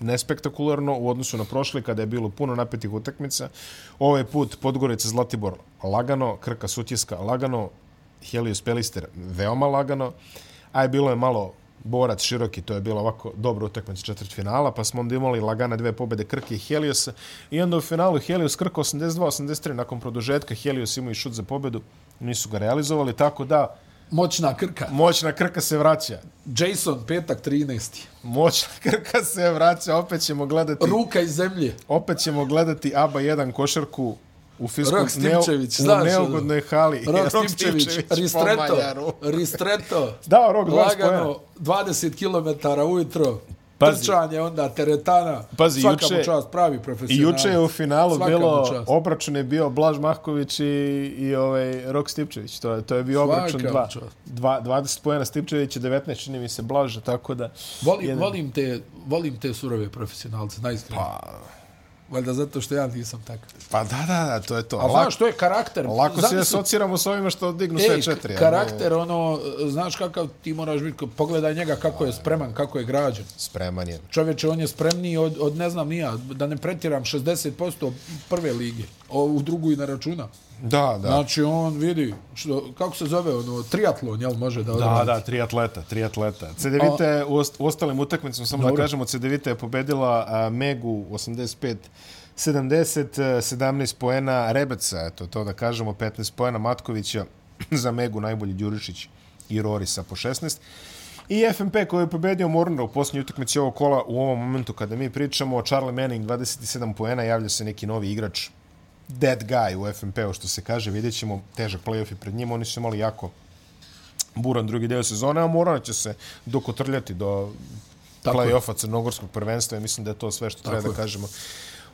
nespektakularno u odnosu na prošli kada je bilo puno napetih utakmica. Ovaj put Podgorica Zlatibor lagano, Krka Sutjeska lagano, Helios Pelister veoma lagano, a je bilo je malo borac široki, to je bilo ovako dobro utakmica četvrt finala, pa smo onda imali lagane dve pobede Krke i Helios. I onda u finalu Helios Krka 82-83 nakon produžetka Helios imao i šut za pobedu, nisu ga realizovali, tako da... Moćna Krka. Moćna Krka se vraća. Jason, petak 13. Moćna Krka se vraća, opet ćemo gledati... Ruka iz zemlje. Opet ćemo gledati ABA 1 košarku u fisku Rok Stipčević, neo, u neugodnoj hali. Rok, Stipčević, Ristreto, Ristreto. Da, Rok 20 Lagano, 20 km ujutro. Pazi, trčanje, onda teretana, pazi, svaka juče, čast, pravi profesional. I juče je u finalu svaka bilo, obračun je bio Blaž Mahković i, i ovaj Rok Stipčević. To, to je bio obračun dva, dva, 20 pojena Stipčević, 19 čini mi se Blaž, tako da... Volim, jedan... volim, te, volim te surove profesionalce, najiskrije. Pa, Valjda zato što ja nisam takav. Pa da, da, da, to je to. A znaš, to je karakter. Lako se asociramo s ovima što dignu sve četiri. Karakter, ono, znaš kakav ti moraš biti, pogledaj njega kako je spreman, kako je građan. Spreman je. Čovječe, on je spremniji od, od ne znam nija, da ne pretiram, 60% prve lige, u drugu i na računa. Da, da. Znači, on vidi, što, kako se zove, ono, triatlon, jel može da odradi? Da, da, triatleta, triatleta. CDVita je u, ost, u ostalim utakmicama, samo Dobro. da kažemo, CDVita je pobedila a, Megu 85 70, 17 poena Rebeca, eto, to da kažemo, 15 poena Matkovića za Megu, najbolji Đurišić i Rorisa po 16. I FNP koji je pobedio Mornara u posljednjoj utakmici ovog kola u ovom momentu kada mi pričamo o Charlie Manning 27 poena, javlja se neki novi igrač dead guy u FNP-u, što se kaže, vidjet ćemo težak playoff i pred njim, oni su imali jako buran drugi deo sezone, a Morana će se dokotrljati do play-offa crnogorskog prvenstva i mislim da je to sve što treba Tako da kažemo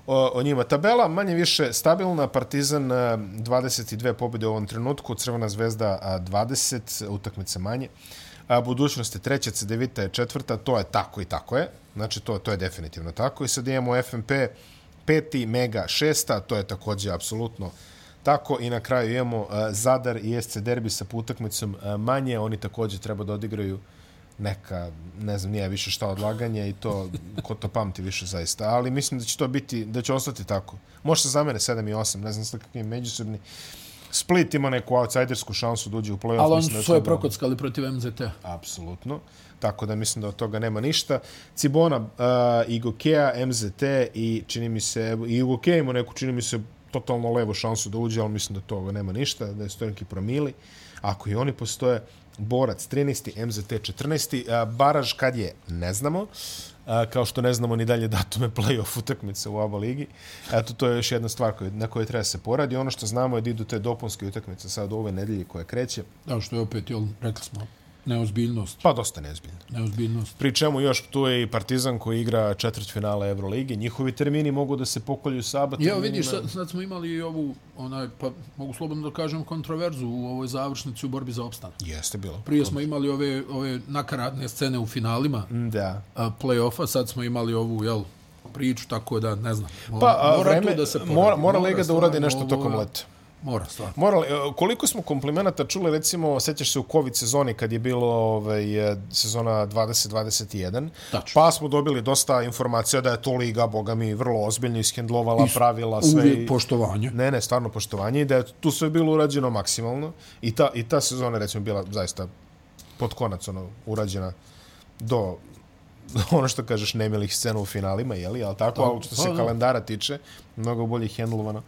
o, o njima. Tabela manje više stabilna, Partizan 22 pobjede u ovom trenutku, Crvena zvezda 20, utakmice manje. A, budućnost je treća, C9 je četvrta, to je tako i tako je. Znači, to, to je definitivno tako. I sad imamo FNP peti, Mega šesta, to je također apsolutno tako. I na kraju imamo e, Zadar i SC Derbi sa utakmicom e, manje. Oni također treba da odigraju neka, ne znam, nije više šta odlaganje i to, ko to pamti više zaista. Ali mislim da će to biti, da će ostati tako. Može za mene 7 i 8, ne znam sa kakvim međusobni. Split ima neku outsidersku šansu da uđe u play-off. Ali oni su svoje prokockali protiv MZT. Apsolutno tako da mislim da od toga nema ništa. Cibona, uh, Igokea, MZT i čini mi se, i Igokea ima neku, čini mi se, totalno levo šansu da uđe, ali mislim da toga nema ništa, da je stojenki promili. Ako i oni postoje, Borac 13. MZT 14. Baraž kad je, ne znamo. Kao što ne znamo ni dalje datume play-off utakmice u ABA ligi. Eto, to je još jedna stvar koje, na kojoj treba se poradi. Ono što znamo je da idu te dopunske utakmice sad ove nedelje koje kreće. Da, što je opet, jel, rekli smo, Neozbiljnost. Pa dosta neozbiljno. Neozbiljnost. Pri čemu još tu je i Partizan koji igra četvrt finala Evrolige. Njihovi termini mogu da se pokolju sabat. Ja, vidiš, sad, sad smo imali i ovu, onaj, pa mogu slobodno da kažem, kontroverzu u ovoj završnici u borbi za opstanak. Jeste bilo. Prije smo imali ove, ove nakaradne scene u finalima da. play-offa, sad smo imali ovu, jel, priču, tako da, ne znam. Pa, a, mora vreme, da se poradi. Mora, mora, mora Liga da uradi nešto tokom leta. Mora, stvarno. Morali, e, koliko smo komplimenata čuli, recimo, sećaš se u COVID sezoni kad je bilo ovaj, e, sezona 2021, pa smo dobili dosta informacija da je to liga, boga mi, vrlo ozbiljno ishendlovala pravila, sve. Uvijek poštovanje. Ne, ne, stvarno poštovanje i da je tu sve bilo urađeno maksimalno i ta, i ta sezona, recimo, bila zaista pod konac, ono, urađena do ono što kažeš nemilih scena u finalima, jeli, ali tako, ali što se pa kalendara tiče, mnogo bolje hendlovano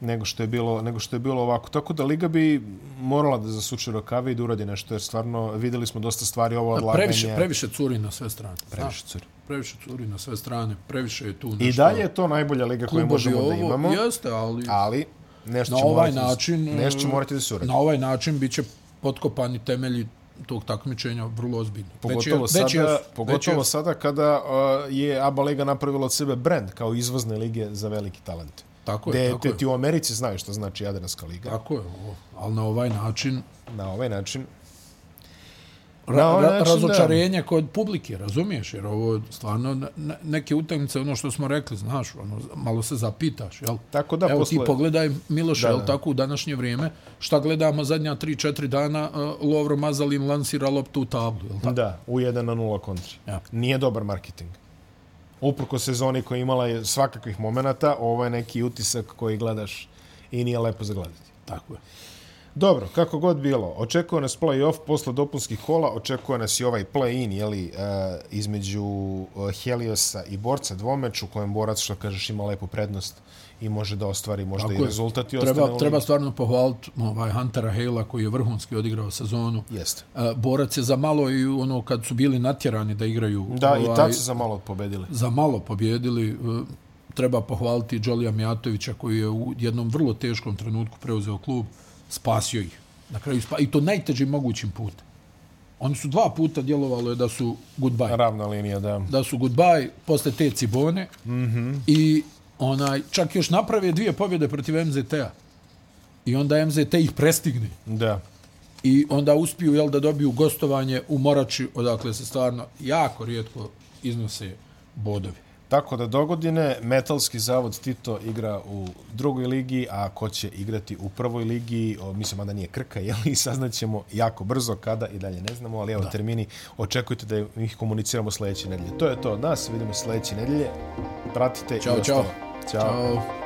nego što je bilo nego što je bilo ovako tako da liga bi morala da zasuče rukave i da uradi nešto jer stvarno videli smo dosta stvari ovo odlaganje previše previše curi na sve strane previše curi previše curi na sve strane previše je tu nešto i dalje je to najbolja liga koju možemo ovo, da imamo jeste ali ali nešto na ovaj način nešto će morati da se uradi na ovaj način biće potkopani temelji tog takmičenja vrlo ozbiljno. Pogotovo, već je, sada, već je, pogotovo već je, sada kada uh, je ABA Liga napravila od sebe brand kao izvozne lige za veliki talent. Tako je, tako je. Ti u Americi znaju što znači Jadranska liga. Tako je, ali na ovaj način... Na ovaj način... Ra, ovaj način, razočarenje da. kod publike, razumiješ? Jer ovo stvarno neke utakmice, ono što smo rekli, znaš, ono, malo se zapitaš, jel? Tako da, Evo posle... ti pogledaj, Miloš, jel, tako u današnje vrijeme, šta gledamo zadnja 3-4 dana, uh, Lovro Mazalin lansira loptu u tablu, jel tako? Da, u 1 na 0 kontri. Ja. Nije dobar marketing uprko sezoni koja imala je svakakvih momenata, ovo je neki utisak koji gledaš i nije lepo za gledati. Tako je. Dobro, kako god bilo, očekuje nas play-off posle dopunskih kola, očekuje nas i ovaj play-in, jeli, uh, između uh, Heliosa i Borca dvomeč, u kojem Borac, što kažeš, ima lepu prednost i može da ostvari možda Tako i rezultat. I treba, treba stvarno pohvaliti ovaj Huntera Hale koji je vrhunski odigrao sezonu. Jeste. Uh, Borac je za malo i ono kad su bili natjerani da igraju... Da, ovaj, i tad su za malo pobedili. Za malo pobjedili. Uh, treba pohvaliti Đolija Mijatovića koji je u jednom vrlo teškom trenutku preuzeo klub, spasio ih. Na kraju spa, I to najtežim mogućim putem. Oni su dva puta djelovalo je da su goodbye. Ravna linija, da. Da su goodbye posle te cibone. Mm -hmm. I onaj, čak još naprave dvije pobjede protiv MZT-a. I onda MZT ih prestigne. Da. I onda uspiju jel, da dobiju gostovanje u Morači, odakle se stvarno jako rijetko iznose bodovi. Tako da dogodine Metalski zavod Tito igra u drugoj ligi, a ko će igrati u prvoj ligi, o, mislim da nije Krka, jel? I saznaćemo jako brzo kada i dalje ne znamo, ali evo da. termini, očekujte da ih komuniciramo sljedeće nedelje. To je to od nas, vidimo sljedeće nedelje. Pratite čao, i čao. Ćao. Čao.